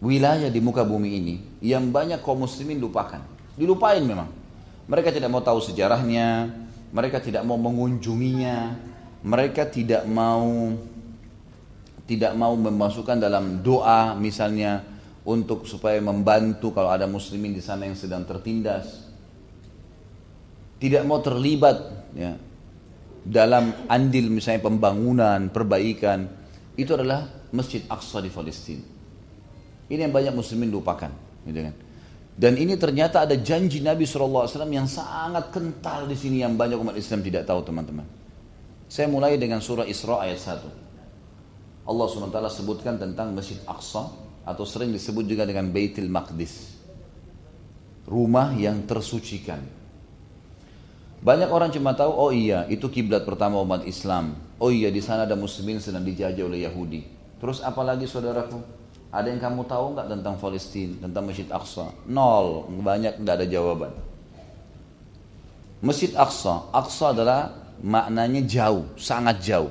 Speaker 1: wilayah di muka bumi ini yang banyak kaum muslimin lupakan. Dilupain memang. Mereka tidak mau tahu sejarahnya, mereka tidak mau mengunjunginya, mereka tidak mau tidak mau memasukkan dalam doa misalnya untuk supaya membantu kalau ada muslimin di sana yang sedang tertindas. Tidak mau terlibat ya, dalam andil misalnya pembangunan, perbaikan. Itu adalah Masjid Aqsa di Palestina. Ini yang banyak muslimin lupakan. Gitu kan. Dan ini ternyata ada janji Nabi SAW yang sangat kental di sini yang banyak umat Islam tidak tahu teman-teman. Saya mulai dengan surah Isra ayat 1. Allah SWT sebutkan tentang Masjid Aqsa atau sering disebut juga dengan Baitul Maqdis. Rumah yang tersucikan. Banyak orang cuma tahu, oh iya, itu kiblat pertama umat Islam. Oh iya, di sana ada muslimin sedang dijajah oleh Yahudi. Terus apalagi saudaraku? Ada yang kamu tahu nggak tentang Palestina, tentang Masjid Aqsa? Nol, banyak tidak ada jawaban. Masjid Aqsa, Aqsa adalah maknanya jauh, sangat jauh.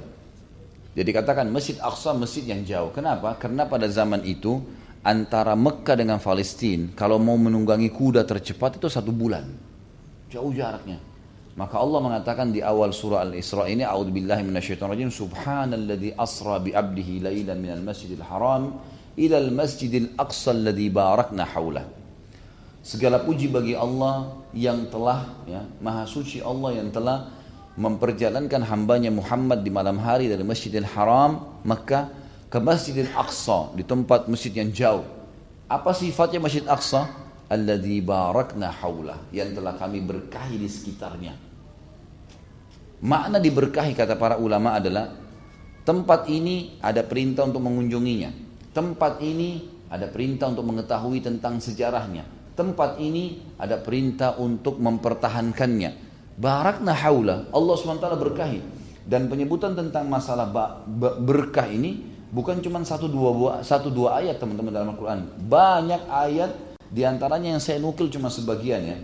Speaker 1: Jadi katakan Masjid Aqsa masjid yang jauh. Kenapa? Karena pada zaman itu antara Mekah dengan Palestina kalau mau menunggangi kuda tercepat itu satu bulan. Jauh jaraknya. Maka Allah mengatakan di awal surah Al-Isra ini A'udzubillahi minasyaitonirrajim Subhanalladzi asra bi 'abdihi lailan minal masjidil haram ila al-masjidil aqsa alladzi barakna haulah. Segala puji bagi Allah yang telah ya, maha suci Allah yang telah memperjalankan hambanya Muhammad di malam hari dari Masjidil Haram Mekah ke Masjidil Aqsa di tempat masjid yang jauh. Apa sifatnya Masjid Aqsa? Alladzi barakna haulah yang telah kami berkahi di sekitarnya. Makna diberkahi kata para ulama adalah tempat ini ada perintah untuk mengunjunginya. Tempat ini ada perintah untuk mengetahui tentang sejarahnya. tempat ini ada perintah untuk mempertahankannya. Barakna haula, Allah SWT berkahi. Dan penyebutan tentang masalah berkah ini bukan cuma satu dua, satu dua ayat teman-teman dalam Al-Quran. Banyak ayat di antaranya yang saya nukil cuma sebagian ya.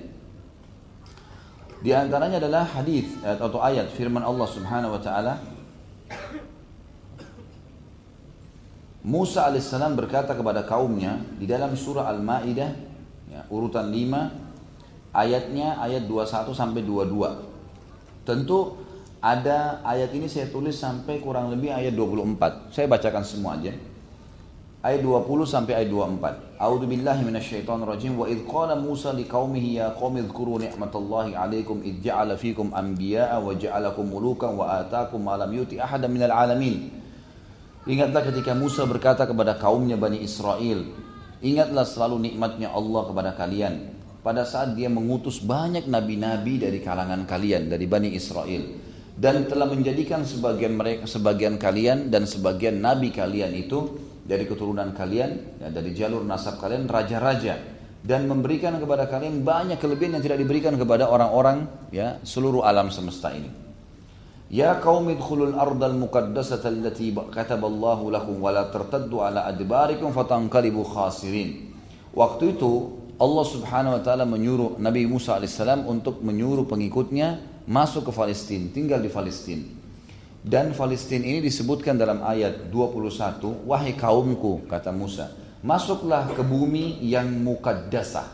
Speaker 1: Di antaranya adalah hadis atau ayat firman Allah Subhanahu wa taala Musa alaihissalam berkata kepada kaumnya di dalam surah Al-Maidah ya, urutan 5 ayatnya ayat 21 sampai 22. Tentu ada ayat ini saya tulis sampai kurang lebih ayat 24. Saya bacakan semua aja ayat 20 sampai ayat 24. A'udzu billahi rajim wa id qala Musa liqaumihi ya qaumi dzkuru ni'matallahi 'alaikum id ja'ala fikum anbiya'a wa ja'alakum mulukan wa ataakum ma lam yuti ahadan minal alamin. Ingatlah ketika Musa berkata kepada kaumnya Bani Israel, ingatlah selalu nikmatnya Allah kepada kalian pada saat dia mengutus banyak nabi-nabi dari kalangan kalian dari Bani Israel dan telah menjadikan sebagian mereka sebagian kalian dan sebagian nabi kalian itu dari keturunan kalian, ya, dari jalur nasab kalian, raja-raja dan memberikan kepada kalian banyak kelebihan yang tidak diberikan kepada orang-orang ya seluruh alam semesta ini. Ya kaum idkhulul ardal muqaddasata allati kataballahu lakum wa la tartaddu ala adbarikum fatanqalibu khasirin. Waktu itu Allah Subhanahu wa taala menyuruh Nabi Musa alaihissalam untuk menyuruh pengikutnya masuk ke Palestina, tinggal di Palestina. Dan Palestina ini disebutkan dalam ayat 21, wahai kaumku, kata Musa, masuklah ke bumi yang mukaddasah.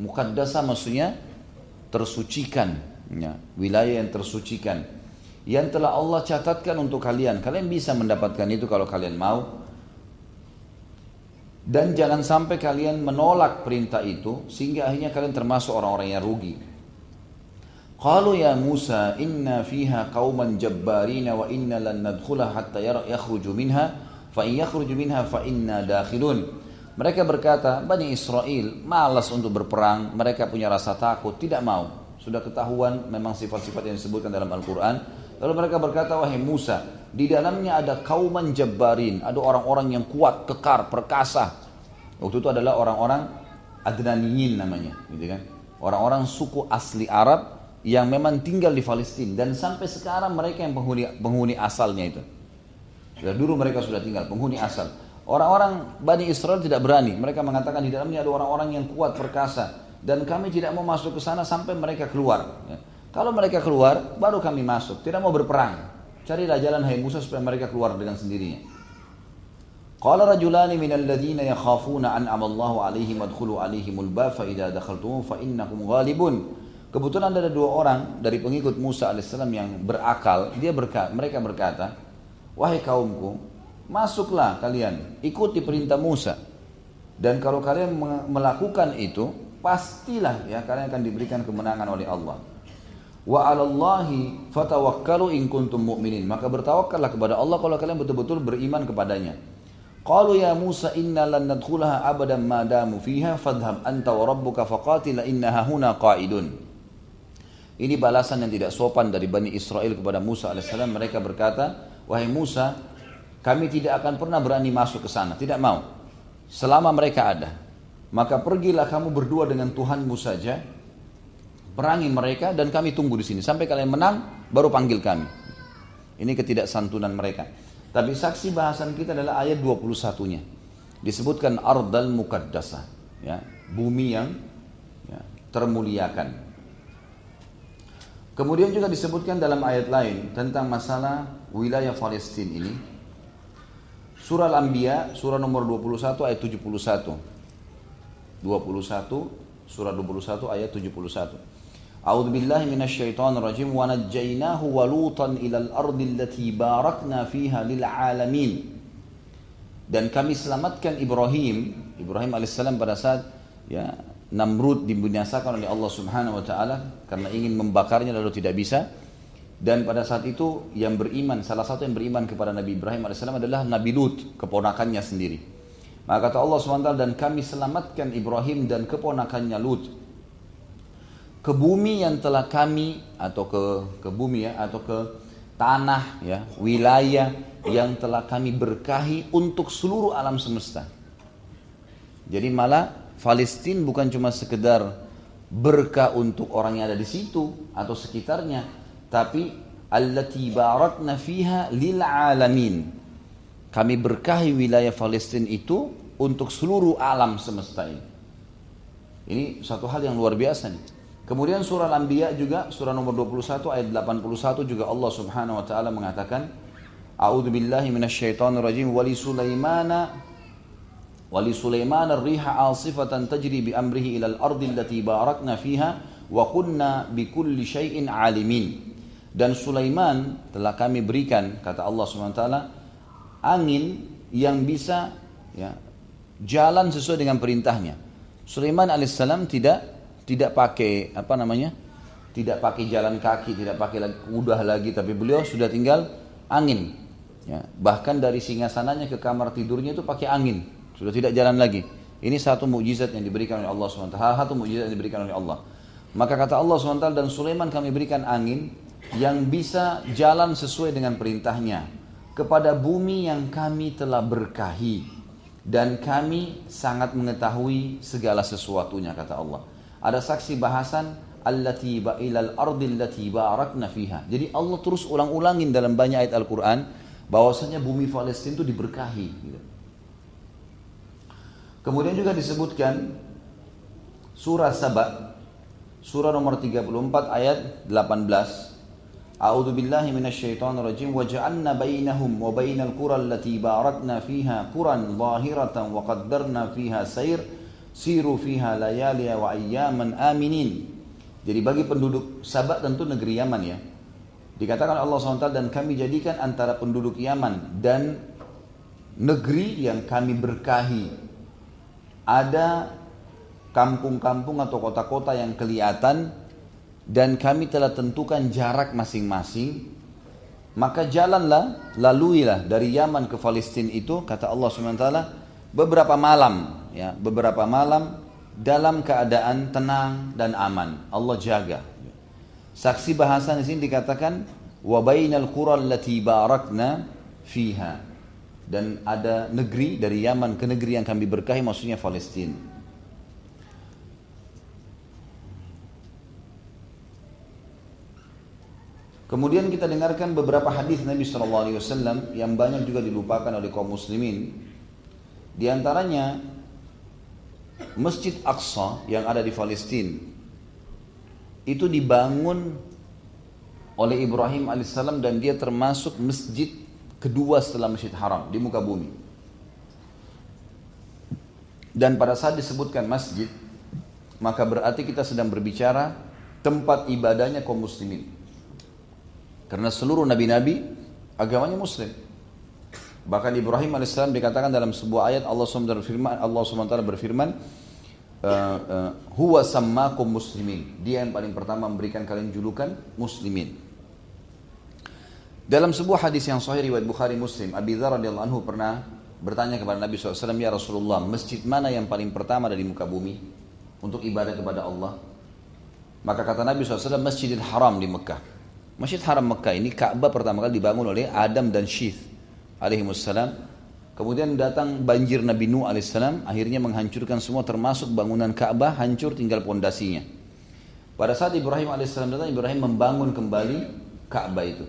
Speaker 1: Mukaddasah maksudnya tersucikan, ya, wilayah yang tersucikan yang telah Allah catatkan untuk kalian. Kalian bisa mendapatkan itu kalau kalian mau. Dan jangan sampai kalian menolak perintah itu sehingga akhirnya kalian termasuk orang-orang yang rugi. Kalau ya Musa inna fiha qauman jabbarina wa inna lan nadkhula hatta yakhruju minha fa in yakhruju minha fa inna dakhilun. Mereka berkata, Bani Israel malas untuk berperang, mereka punya rasa takut, tidak mau. Sudah ketahuan memang sifat-sifat yang disebutkan dalam Al-Quran, Lalu mereka berkata, wahai Musa, di dalamnya ada kauman jabbarin, ada orang-orang yang kuat, kekar, perkasa. Waktu itu adalah orang-orang Adnaniyin namanya, gitu kan? Orang-orang suku asli Arab yang memang tinggal di Palestina dan sampai sekarang mereka yang penghuni penghuni asalnya itu. Sudah dulu mereka sudah tinggal penghuni asal. Orang-orang Bani Israel tidak berani. Mereka mengatakan di dalamnya ada orang-orang yang kuat perkasa dan kami tidak mau masuk ke sana sampai mereka keluar. Ya. Kalau mereka keluar, baru kami masuk. Tidak mau berperang. Carilah jalan hai Musa supaya mereka keluar dengan sendirinya. Qala rajulani minal ladzina yakhafuna an amallahu alaihim adkhulu alaihimul bab fa idza dakhaltum fa innakum ghalibun. Kebetulan ada dua orang dari pengikut Musa alaihissalam yang berakal. Dia berkata, mereka berkata, wahai kaumku, masuklah kalian, ikuti perintah Musa. Dan kalau kalian melakukan itu, pastilah ya kalian akan diberikan kemenangan oleh Allah. Wa 'alallahi fatawakkalu in kuntum mu'minin. Maka bertawakallah kepada Allah kalau kalian betul-betul beriman kepadanya. Qalu ya Musa inna lan nadkhulaha abadan ma damu fiha fadhhab anta wa rabbuka faqatila innaha huna qa'idun. Ini balasan yang tidak sopan dari Bani Israel kepada Musa AS. Mereka berkata, wahai Musa, kami tidak akan pernah berani masuk ke sana. Tidak mau. Selama mereka ada. Maka pergilah kamu berdua dengan Tuhanmu saja. Perangi mereka dan kami tunggu di sini. Sampai kalian menang, baru panggil kami. Ini ketidaksantunan mereka. Tapi saksi bahasan kita adalah ayat 21-nya. Disebutkan ardal mukaddasa. Ya, bumi yang ya, termuliakan. Kemudian juga disebutkan dalam ayat lain tentang masalah wilayah Palestina ini. Surah Al-Anbiya, surah nomor 21 ayat 71. 21, surah 21 ayat 71. A'udzu billahi minasyaitonir rajim wa najjaynahu wa lutan ilal ardi allati barakna fiha. Dan kami selamatkan Ibrahim, Ibrahim alaihissalam pada saat ya Namrud dibinasakan oleh Allah Subhanahu wa taala karena ingin membakarnya lalu tidak bisa. Dan pada saat itu yang beriman, salah satu yang beriman kepada Nabi Ibrahim AS adalah Nabi Lut, keponakannya sendiri. Maka kata Allah SWT, dan kami selamatkan Ibrahim dan keponakannya Lut. Ke bumi yang telah kami, atau ke, ke bumi ya, atau ke tanah ya, wilayah yang telah kami berkahi untuk seluruh alam semesta. Jadi malah Palestina bukan cuma sekedar berkah untuk orang yang ada di situ atau sekitarnya, tapi allati barakna fiha lil alamin. Kami berkahi wilayah Palestina itu untuk seluruh alam semesta ini. Ini satu hal yang luar biasa nih. Kemudian surah Al-Anbiya juga surah nomor 21 ayat 81 juga Allah Subhanahu wa taala mengatakan A'udzu billahi minasyaitonir rajim wa li Sulaimana wa li Sulaiman ar-riha 'asifatan tajri bi amrihi ila al-ardi allati barakna fiha wa kunna bi kulli syai'in 'alimin. Dan Sulaiman telah kami berikan kata Allah Subhanahu wa taala angin yang bisa ya, jalan sesuai dengan perintahnya. Sulaiman alaihissalam tidak tidak pakai apa namanya tidak pakai jalan kaki tidak pakai lagi, kuda lagi tapi beliau sudah tinggal angin ya, bahkan dari singgasananya ke kamar tidurnya itu pakai angin sudah tidak jalan lagi. Ini satu mukjizat yang diberikan oleh Allah SWT satu mukjizat yang diberikan oleh Allah. Maka kata Allah SWT dan Sulaiman kami berikan angin yang bisa jalan sesuai dengan perintahnya kepada bumi yang kami telah berkahi dan kami sangat mengetahui segala sesuatunya kata Allah ada saksi bahasan allati ilal ardi lati barakna fiha. Jadi Allah terus ulang-ulangin dalam banyak ayat Al-Qur'an bahwasanya bumi Palestina itu diberkahi. Gitu. Kemudian juga disebutkan surah Saba surah nomor 34 ayat 18 A'udzu billahi minasyaitonir rajim wa ja'alna bainahum wa bainal qura allati barakna fiha quran zahiratan wa qaddarna fiha sayr siru fiha layaliya wa ayyaman aminin. Jadi bagi penduduk Sabak tentu negeri Yaman ya. Dikatakan Allah SWT dan kami jadikan antara penduduk Yaman dan negeri yang kami berkahi. Ada kampung-kampung atau kota-kota yang kelihatan dan kami telah tentukan jarak masing-masing maka jalanlah laluilah dari Yaman ke Palestina itu kata Allah SWT beberapa malam ya beberapa malam dalam keadaan tenang dan aman. Allah jaga. Saksi bahasan di sini dikatakan wa bainal qura allati barakna fiha dan ada negeri dari Yaman ke negeri yang kami berkahi maksudnya Palestina. Kemudian kita dengarkan beberapa hadis Nabi SAW yang banyak juga dilupakan oleh kaum muslimin. Di antaranya Masjid Aqsa yang ada di Palestina itu dibangun oleh Ibrahim alaihissalam dan dia termasuk masjid kedua setelah Masjid Haram di muka bumi. Dan pada saat disebutkan masjid, maka berarti kita sedang berbicara tempat ibadahnya kaum muslimin. Karena seluruh nabi-nabi agamanya muslim. Bahkan Ibrahim alaihissalam dikatakan dalam sebuah ayat Allah SWT berfirman, Allah SWT berfirman, uh, uh, huwa sammakum muslimin. Dia yang paling pertama memberikan kalian julukan muslimin. Dalam sebuah hadis yang sahih riwayat Bukhari Muslim, Abi radhiyallahu anhu pernah bertanya kepada Nabi SAW, Ya Rasulullah, masjid mana yang paling pertama dari muka bumi untuk ibadah kepada Allah? Maka kata Nabi SAW, Masjidil Haram di Mekah. Masjid Haram Mekah ini Ka'bah pertama kali dibangun oleh Adam dan Syith alaihi Kemudian datang banjir Nabi Nuh alaihissalam, akhirnya menghancurkan semua termasuk bangunan Ka'bah hancur tinggal pondasinya. Pada saat Ibrahim alaihissalam datang, Ibrahim membangun kembali Ka'bah itu.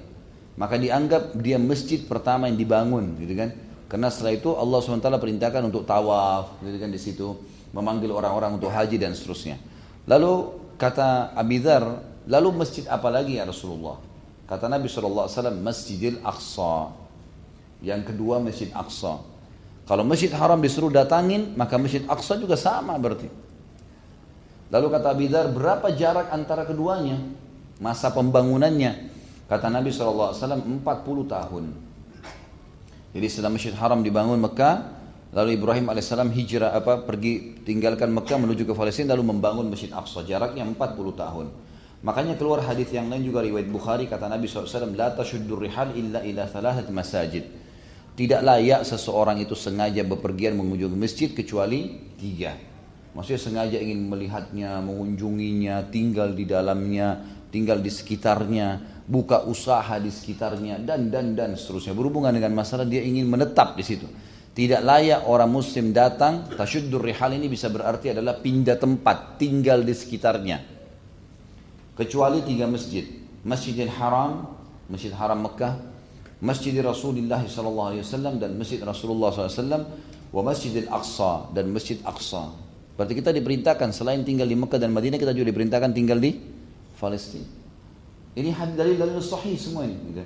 Speaker 1: Maka dianggap dia masjid pertama yang dibangun, gitu kan? Karena setelah itu Allah SWT perintahkan untuk tawaf, gitu kan di situ, memanggil orang-orang untuk haji dan seterusnya. Lalu kata Abidar, lalu masjid apa lagi ya Rasulullah? Kata Nabi SAW, Masjidil Aqsa. Yang kedua Masjid Aqsa. Kalau Masjid Haram disuruh datangin, maka Masjid Aqsa juga sama berarti. Lalu kata Abidar, berapa jarak antara keduanya? Masa pembangunannya? Kata Nabi SAW, 40 tahun. Jadi setelah Masjid Haram dibangun Mekah, lalu Ibrahim AS hijrah apa pergi tinggalkan Mekah menuju ke Palestina lalu membangun Masjid Aqsa jaraknya 40 tahun. Makanya keluar hadis yang lain juga riwayat Bukhari kata Nabi SAW, la tashuddur rihal illa ila thalathat masajid. Tidak layak seseorang itu sengaja bepergian mengunjungi masjid kecuali tiga. Maksudnya sengaja ingin melihatnya, mengunjunginya, tinggal di dalamnya, tinggal di sekitarnya, buka usaha di sekitarnya, dan dan dan seterusnya. Berhubungan dengan masalah dia ingin menetap di situ. Tidak layak orang muslim datang, tasyuddur rihal ini bisa berarti adalah pindah tempat, tinggal di sekitarnya. Kecuali tiga masjid. Masjidil Haram, Masjid Haram Mekah, Masjid Rasulullah SAW dan Masjid Rasulullah SAW, wa Masjidil Aqsa dan Masjid Aqsa. Berarti kita diperintahkan selain tinggal di Mekah dan Madinah, kita juga diperintahkan tinggal di Palestina. Ini dalil-dalil sahih semua ini. Gitu.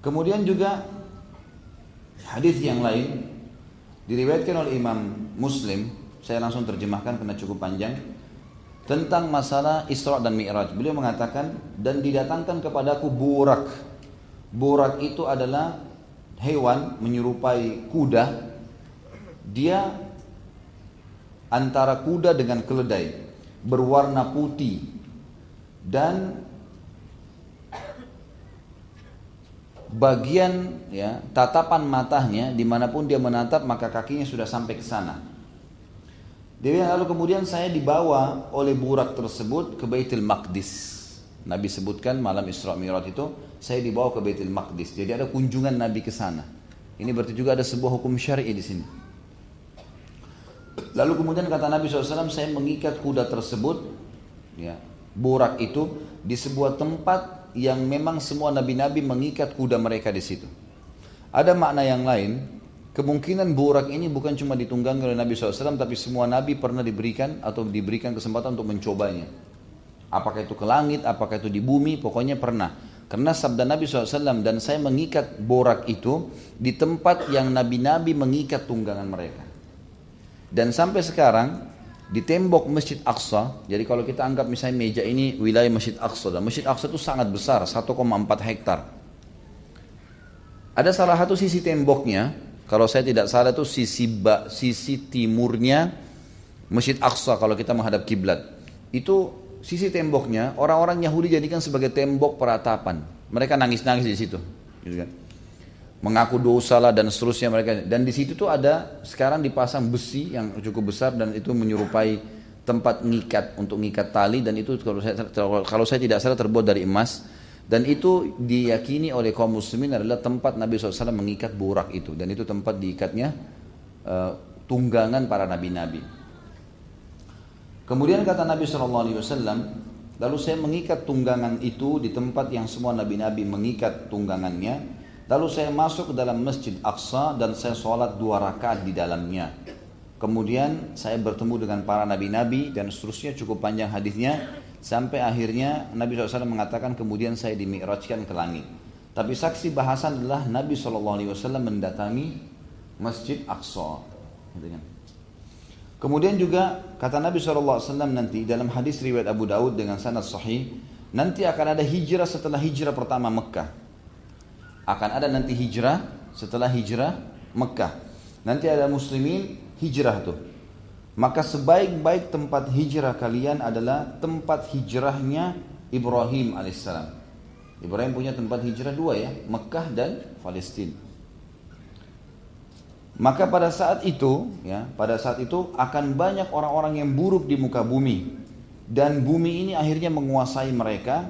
Speaker 1: Kemudian juga Hadis yang lain diriwayatkan oleh Imam Muslim, saya langsung terjemahkan karena cukup panjang tentang masalah Isra dan Mi'raj. Beliau mengatakan dan didatangkan kepadaku burak. Burak itu adalah hewan menyerupai kuda. Dia antara kuda dengan keledai, berwarna putih dan bagian ya tatapan matanya di mana pun dia menatap maka kakinya sudah sampai ke sana. Dia lalu kemudian saya dibawa oleh burak tersebut ke Baitul Maqdis. Nabi sebutkan malam Isra Mi'raj itu saya dibawa ke Baitul Maqdis. Jadi ada kunjungan Nabi ke sana. Ini berarti juga ada sebuah hukum syar'i di sini. Lalu kemudian kata Nabi SAW, saya mengikat kuda tersebut, ya, burak itu di sebuah tempat yang memang semua nabi-nabi mengikat kuda mereka di situ. Ada makna yang lain, kemungkinan burak ini bukan cuma ditunggangi oleh Nabi SAW, tapi semua nabi pernah diberikan atau diberikan kesempatan untuk mencobanya. Apakah itu ke langit, apakah itu di bumi, pokoknya pernah. Karena sabda Nabi SAW dan saya mengikat borak itu di tempat yang nabi-nabi mengikat tunggangan mereka. Dan sampai sekarang di tembok Masjid Aqsa, jadi kalau kita anggap misalnya meja ini wilayah Masjid Aqsa, dan Masjid Aqsa itu sangat besar, 1,4 hektar. Ada salah satu sisi temboknya, kalau saya tidak salah itu sisi sisi timurnya Masjid Aqsa kalau kita menghadap kiblat. Itu sisi temboknya orang-orang Yahudi jadikan sebagai tembok peratapan. Mereka nangis-nangis di situ, gitu kan. Mengaku dosa lah dan seterusnya mereka. Dan di situ tuh ada sekarang dipasang besi yang cukup besar dan itu menyerupai tempat ngikat untuk ngikat tali. Dan itu kalau saya kalau saya tidak salah terbuat dari emas. Dan itu diyakini oleh kaum muslimin adalah tempat Nabi SAW mengikat burak itu. Dan itu tempat diikatnya uh, tunggangan para nabi-nabi. Kemudian kata Nabi SAW, lalu saya mengikat tunggangan itu di tempat yang semua nabi-nabi mengikat tunggangannya Lalu saya masuk ke dalam Masjid Aqsa dan saya sholat dua rakaat di dalamnya. Kemudian saya bertemu dengan para nabi-nabi dan seterusnya cukup panjang hadisnya sampai akhirnya Nabi SAW mengatakan kemudian saya dimi'rajkan ke langit. Tapi saksi bahasan adalah Nabi SAW mendatangi Masjid Aqsa. Gitu kan. Kemudian juga kata Nabi SAW nanti dalam hadis riwayat Abu Daud dengan sanad sahih, nanti akan ada hijrah setelah hijrah pertama Mekah akan ada nanti hijrah setelah hijrah Mekah. Nanti ada muslimin hijrah tuh. Maka sebaik-baik tempat hijrah kalian adalah tempat hijrahnya Ibrahim alaihissalam. Ibrahim punya tempat hijrah dua ya, Mekah dan Palestina. Maka pada saat itu, ya, pada saat itu akan banyak orang-orang yang buruk di muka bumi. Dan bumi ini akhirnya menguasai mereka.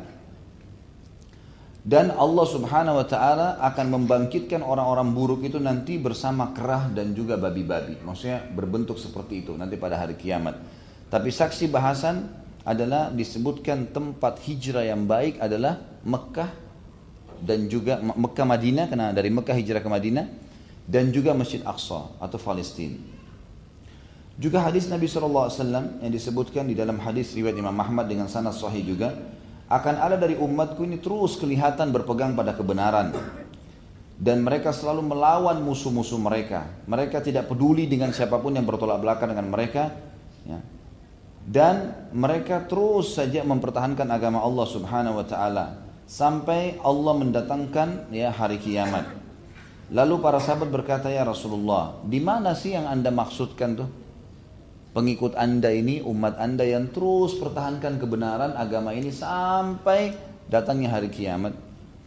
Speaker 1: Dan Allah subhanahu wa ta'ala akan membangkitkan orang-orang buruk itu nanti bersama kerah dan juga babi-babi. Maksudnya berbentuk seperti itu nanti pada hari kiamat. Tapi saksi bahasan adalah disebutkan tempat hijrah yang baik adalah Mekah dan juga Mekah Madinah. Karena dari Mekah hijrah ke Madinah dan juga Masjid Aqsa atau Palestina. Juga hadis Nabi SAW yang disebutkan di dalam hadis riwayat Imam Ahmad dengan sanad sahih juga akan ada dari umatku ini terus kelihatan berpegang pada kebenaran dan mereka selalu melawan musuh-musuh mereka. Mereka tidak peduli dengan siapa pun yang bertolak belakang dengan mereka. Ya. Dan mereka terus saja mempertahankan agama Allah Subhanahu Wa Taala sampai Allah mendatangkan ya hari kiamat. Lalu para sahabat berkata ya Rasulullah, di mana sih yang anda maksudkan tuh? pengikut anda ini, umat anda yang terus pertahankan kebenaran agama ini sampai datangnya hari kiamat.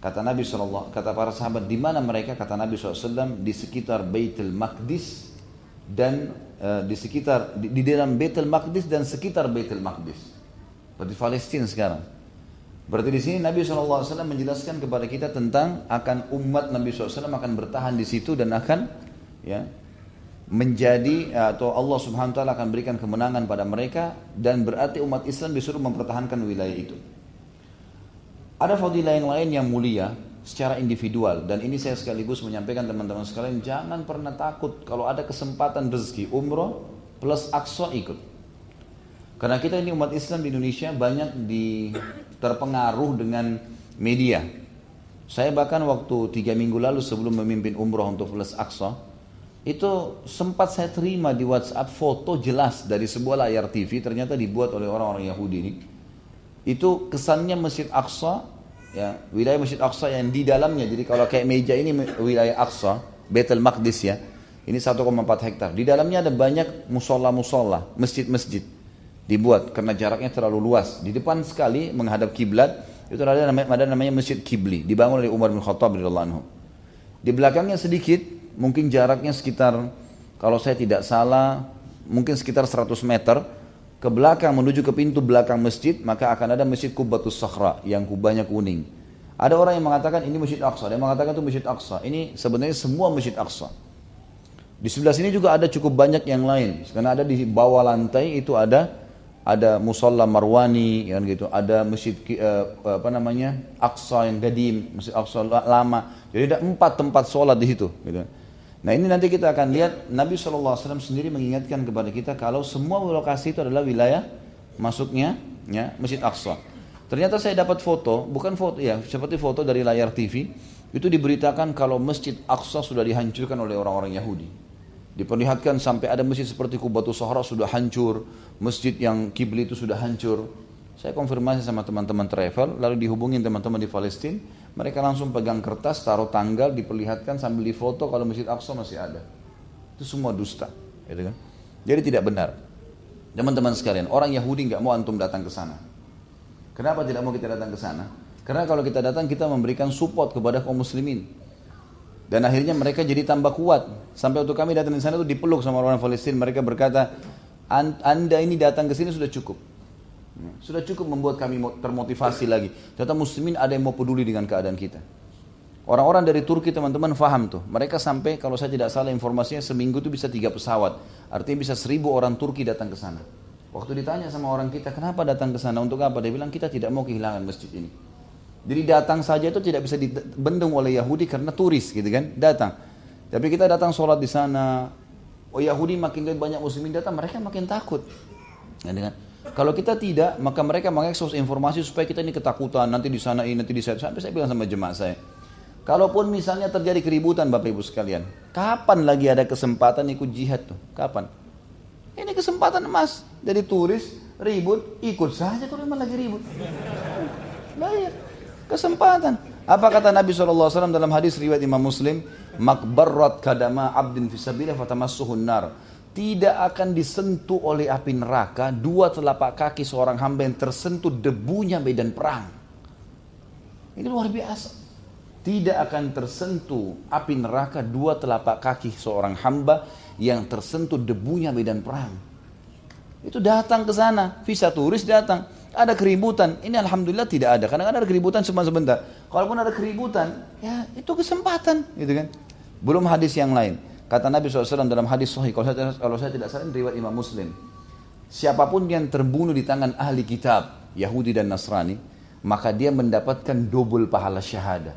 Speaker 1: Kata Nabi SAW, kata para sahabat, di mana mereka? Kata Nabi SAW, di sekitar Baitul Maqdis dan uh, di sekitar di, di dalam Baitul Maqdis dan sekitar Baitul Maqdis. Berarti Palestina sekarang. Berarti di sini Nabi SAW menjelaskan kepada kita tentang akan umat Nabi SAW akan bertahan di situ dan akan ya menjadi atau Allah Subhanahu wa taala akan berikan kemenangan pada mereka dan berarti umat Islam disuruh mempertahankan wilayah itu. Ada fadilah yang lain yang mulia secara individual dan ini saya sekaligus menyampaikan teman-teman sekalian jangan pernah takut kalau ada kesempatan rezeki umroh plus aqsa ikut. Karena kita ini umat Islam di Indonesia banyak di terpengaruh dengan media. Saya bahkan waktu tiga minggu lalu sebelum memimpin umroh untuk plus aqsa itu sempat saya terima di WhatsApp foto jelas dari sebuah layar TV ternyata dibuat oleh orang-orang Yahudi ini. Itu kesannya Masjid Aqsa, ya wilayah Masjid Aqsa yang di dalamnya. Jadi kalau kayak meja ini wilayah Aqsa, Betel Maqdis ya. Ini 1,4 hektar. Di dalamnya ada banyak musola-musola, masjid-masjid dibuat karena jaraknya terlalu luas. Di depan sekali menghadap kiblat itu ada namanya, ada namanya Masjid Kibli, dibangun oleh Umar bin Khattab anhu. Di belakangnya sedikit mungkin jaraknya sekitar kalau saya tidak salah mungkin sekitar 100 meter ke belakang menuju ke pintu belakang masjid maka akan ada masjid Kubatus Sakhra yang kubahnya kuning. Ada orang yang mengatakan ini masjid Aqsa, yang mengatakan itu masjid Aqsa. Ini sebenarnya semua masjid Aqsa. Di sebelah sini juga ada cukup banyak yang lain. Karena ada di bawah lantai itu ada ada musola Marwani kan gitu, ada masjid uh, apa namanya Aqsa yang gadim, masjid Aqsa lama. Jadi ada empat tempat sholat di situ. Gitu. Nah ini nanti kita akan lihat Nabi SAW sendiri mengingatkan kepada kita kalau semua lokasi itu adalah wilayah masuknya ya Masjid Aqsa. Ternyata saya dapat foto, bukan foto ya, seperti foto dari layar TV, itu diberitakan kalau Masjid Aqsa sudah dihancurkan oleh orang-orang Yahudi. Diperlihatkan sampai ada masjid seperti Kubatu Sahara sudah hancur, masjid yang kibli itu sudah hancur. Saya konfirmasi sama teman-teman travel, lalu dihubungin teman-teman di Palestina, mereka langsung pegang kertas, taruh tanggal, diperlihatkan sambil difoto kalau Masjid Aqsa masih ada. Itu semua dusta. Gitu kan? Jadi tidak benar. Teman-teman sekalian, orang Yahudi nggak mau antum datang ke sana. Kenapa tidak mau kita datang ke sana? Karena kalau kita datang kita memberikan support kepada kaum muslimin. Dan akhirnya mereka jadi tambah kuat. Sampai waktu kami datang di sana itu dipeluk sama orang Palestina. Mereka berkata, anda ini datang ke sini sudah cukup. Sudah cukup membuat kami termotivasi lagi. Ternyata muslimin ada yang mau peduli dengan keadaan kita. Orang-orang dari Turki teman-teman faham tuh. Mereka sampai kalau saya tidak salah informasinya seminggu itu bisa tiga pesawat. Artinya bisa seribu orang Turki datang ke sana. Waktu ditanya sama orang kita, kenapa datang ke sana? Untuk apa? Dia bilang kita tidak mau kehilangan masjid ini. Jadi datang saja itu tidak bisa dibendung oleh Yahudi karena turis gitu kan. Datang. Tapi kita datang sholat di sana. Oh Yahudi makin banyak muslimin datang, mereka makin takut. Ya, dengan kalau kita tidak, maka mereka mengekspos informasi supaya kita ini ketakutan, nanti di sana ini, nanti di sana. Sampai saya bilang sama jemaah saya, kalaupun misalnya terjadi keributan Bapak Ibu sekalian, kapan lagi ada kesempatan ikut jihad tuh? Kapan? Ini kesempatan emas. Jadi turis, ribut, ikut saja kalau memang lagi ribut. Baik, kesempatan. Apa kata Nabi SAW dalam hadis riwayat Imam Muslim? Makbarrat kadama abdin fisabilillah fatamassuhun nar tidak akan disentuh oleh api neraka dua telapak kaki seorang hamba yang tersentuh debunya medan perang. Ini luar biasa. Tidak akan tersentuh api neraka dua telapak kaki seorang hamba yang tersentuh debunya medan perang. Itu datang ke sana, visa turis datang. Ada keributan, ini alhamdulillah tidak ada. Karena ada keributan cuma sebentar. Kalaupun ada keributan, ya itu kesempatan, gitu kan. Belum hadis yang lain. Kata Nabi SAW dalam hadis sahih, kalau saya, kalau saya tidak salah riwayat Imam Muslim. Siapa pun yang terbunuh di tangan ahli kitab, Yahudi dan Nasrani, maka dia mendapatkan double pahala syahadah.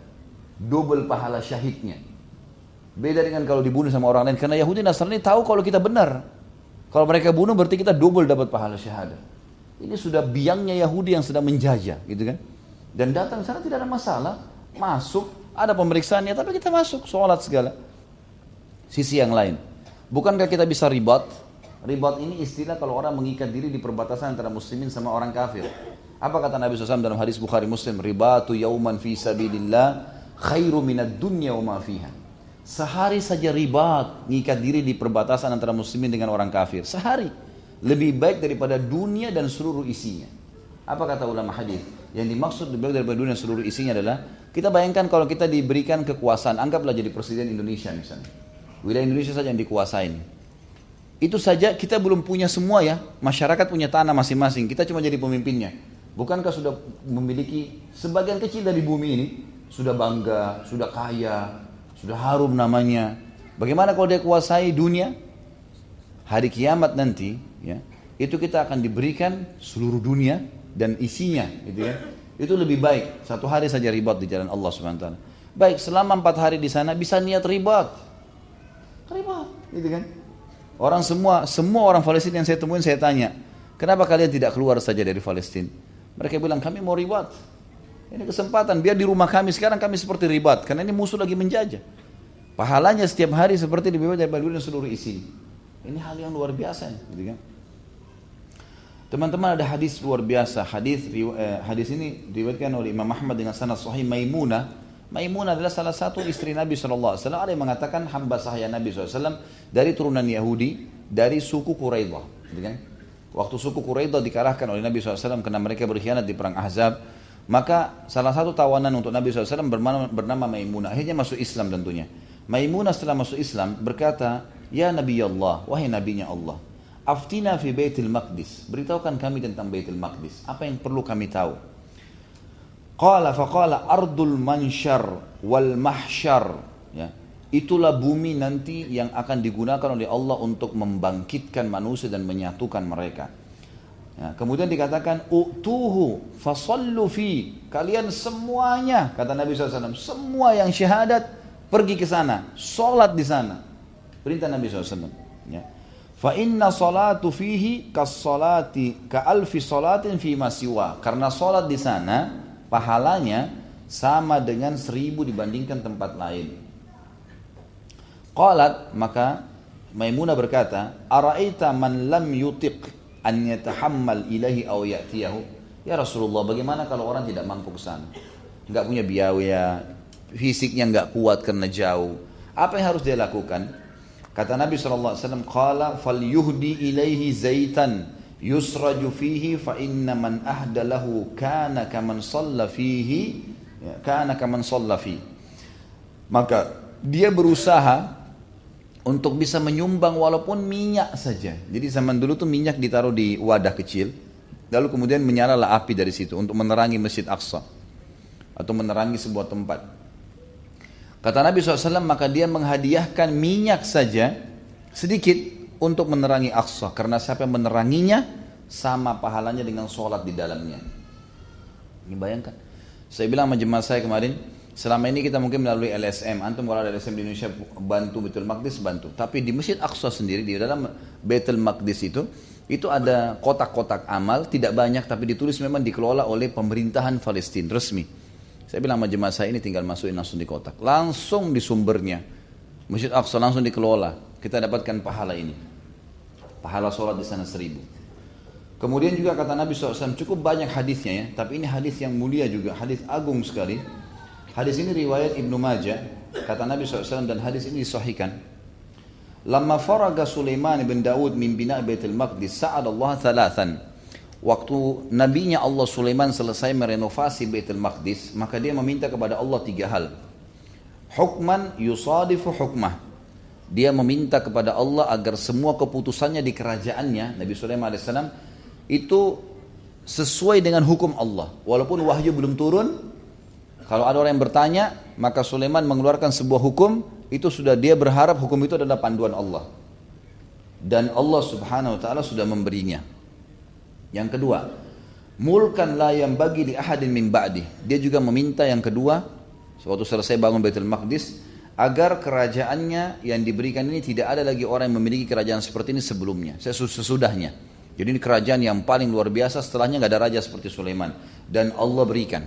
Speaker 1: Double pahala syahidnya. Beda dengan kalau dibunuh sama orang lain. Karena Yahudi dan Nasrani tahu kalau kita benar. Kalau mereka bunuh berarti kita double dapat pahala syahadah. Ini sudah biangnya Yahudi yang sedang menjajah, gitu kan? Dan datang sana tidak ada masalah, masuk, ada pemeriksaannya, tapi kita masuk, sholat segala sisi yang lain. Bukankah kita bisa ribat? Ribat ini istilah kalau orang mengikat diri di perbatasan antara muslimin sama orang kafir. Apa kata Nabi SAW dalam hadis Bukhari Muslim? Ribatu yauman fi sabidillah khairu minad dunya wa ma fiha. Sehari saja ribat, mengikat diri di perbatasan antara muslimin dengan orang kafir. Sehari. Lebih baik daripada dunia dan seluruh isinya. Apa kata ulama hadis? Yang dimaksud lebih baik daripada dunia dan seluruh isinya adalah kita bayangkan kalau kita diberikan kekuasaan, anggaplah jadi presiden Indonesia misalnya Wilayah Indonesia saja yang dikuasain. Itu saja kita belum punya semua ya. Masyarakat punya tanah masing-masing. Kita cuma jadi pemimpinnya. Bukankah sudah memiliki sebagian kecil dari bumi ini? Sudah bangga, sudah kaya, sudah harum namanya. Bagaimana kalau dia kuasai dunia? Hari kiamat nanti, ya, itu kita akan diberikan seluruh dunia dan isinya, gitu ya. Itu lebih baik satu hari saja ribat di jalan Allah Subhanahu. Baik, selama empat hari di sana bisa niat ribat. Ribat, gitu kan? Orang semua semua orang Palestina yang saya temuin saya tanya, kenapa kalian tidak keluar saja dari Palestina? Mereka bilang kami mau ribat. Ini kesempatan biar di rumah kami sekarang kami seperti ribat karena ini musuh lagi menjajah. Pahalanya setiap hari seperti lebih banyak daripada dunia seluruh isi. Ini hal yang luar biasa, gitu kan? Teman-teman ada hadis luar biasa. Hadis eh, hadis ini diriwayatkan oleh Imam Ahmad dengan sanad sahih Maimunah. Maimunah adalah salah satu istri Nabi SAW. Ada yang mengatakan hamba sahaya Nabi SAW dari turunan Yahudi dari suku Quraidah. Gitu kan? Waktu suku Quraidah dikalahkan oleh Nabi SAW karena mereka berkhianat di perang Ahzab, maka salah satu tawanan untuk Nabi SAW bernama, bernama Maimunah. Akhirnya masuk Islam tentunya. Maimunah setelah masuk Islam berkata, Ya Nabi Allah, wahai Nabinya Allah, Aftina fi Baitul Maqdis. Beritahukan kami tentang Baitul Maqdis. Apa yang perlu kami tahu? Qala faqala ardul mansyar wal mahsyar. Ya. Itulah bumi nanti yang akan digunakan oleh Allah untuk membangkitkan manusia dan menyatukan mereka. Ya, kemudian dikatakan utuhu fasallu fi kalian semuanya kata Nabi SAW semua yang syahadat pergi ke sana sholat di sana perintah Nabi SAW ya. fa inna salatu fihi kas salati ka alfi salatin fi masiwa karena sholat di sana pahalanya sama dengan seribu dibandingkan tempat lain qalat maka Maimunah berkata araita man lam yutiq an yatahammal ilahi aw ya'tiyahu. Ya Rasulullah, bagaimana kalau orang tidak mampu ke sana? Enggak punya biaya, fisiknya enggak kuat karena jauh. Apa yang harus dia lakukan? Kata Nabi SAW, Qala fal yuhdi ilaihi zaitan yusraju fihi fa inna man ahda lahu kana kaman salla fihi ya, kana kaman salla fihi. Maka dia berusaha untuk bisa menyumbang walaupun minyak saja. Jadi zaman dulu tuh minyak ditaruh di wadah kecil, lalu kemudian menyalalah api dari situ untuk menerangi Masjid Aqsa atau menerangi sebuah tempat. Kata Nabi SAW, maka dia menghadiahkan minyak saja sedikit untuk menerangi Aqsa. Karena siapa yang meneranginya, sama pahalanya dengan sholat di dalamnya. Ini bayangkan. Saya bilang sama jemaah saya kemarin, Selama ini kita mungkin melalui LSM, antum kalau ada LSM di Indonesia bantu Betul Maqdis bantu. Tapi di Masjid Aqsa sendiri di dalam Betul Maqdis itu itu ada kotak-kotak amal tidak banyak tapi ditulis memang dikelola oleh pemerintahan Palestina resmi. Saya bilang sama jemaah saya ini tinggal masukin langsung di kotak, langsung di sumbernya. Masjid Aqsa langsung dikelola. Kita dapatkan pahala ini. Pahala sholat di sana seribu. Kemudian juga kata Nabi SAW cukup banyak hadisnya ya, tapi ini hadis yang mulia juga, hadis agung sekali Hadis ini riwayat Ibnu Majah, kata Nabi SAW dan hadis ini disahihkan. Lama faraga Sulaiman bin Daud min bina Baitul Maqdis sa'ad Allah thalathan. Waktu nabinya Allah Sulaiman selesai merenovasi Baitul Maqdis, maka dia meminta kepada Allah tiga hal. Hukman yusadifu hukmah. Dia meminta kepada Allah agar semua keputusannya di kerajaannya, Nabi Sulaiman AS, itu sesuai dengan hukum Allah. Walaupun wahyu belum turun, kalau ada orang yang bertanya, maka Sulaiman mengeluarkan sebuah hukum, itu sudah dia berharap hukum itu adalah panduan Allah. Dan Allah subhanahu wa ta'ala sudah memberinya. Yang kedua, mulkan la yang bagi di ahadin min ba'di. Dia juga meminta yang kedua, suatu selesai bangun Baitul Maqdis, agar kerajaannya yang diberikan ini tidak ada lagi orang yang memiliki kerajaan seperti ini sebelumnya, sesudahnya. Jadi ini kerajaan yang paling luar biasa, setelahnya nggak ada raja seperti Sulaiman. Dan Allah berikan.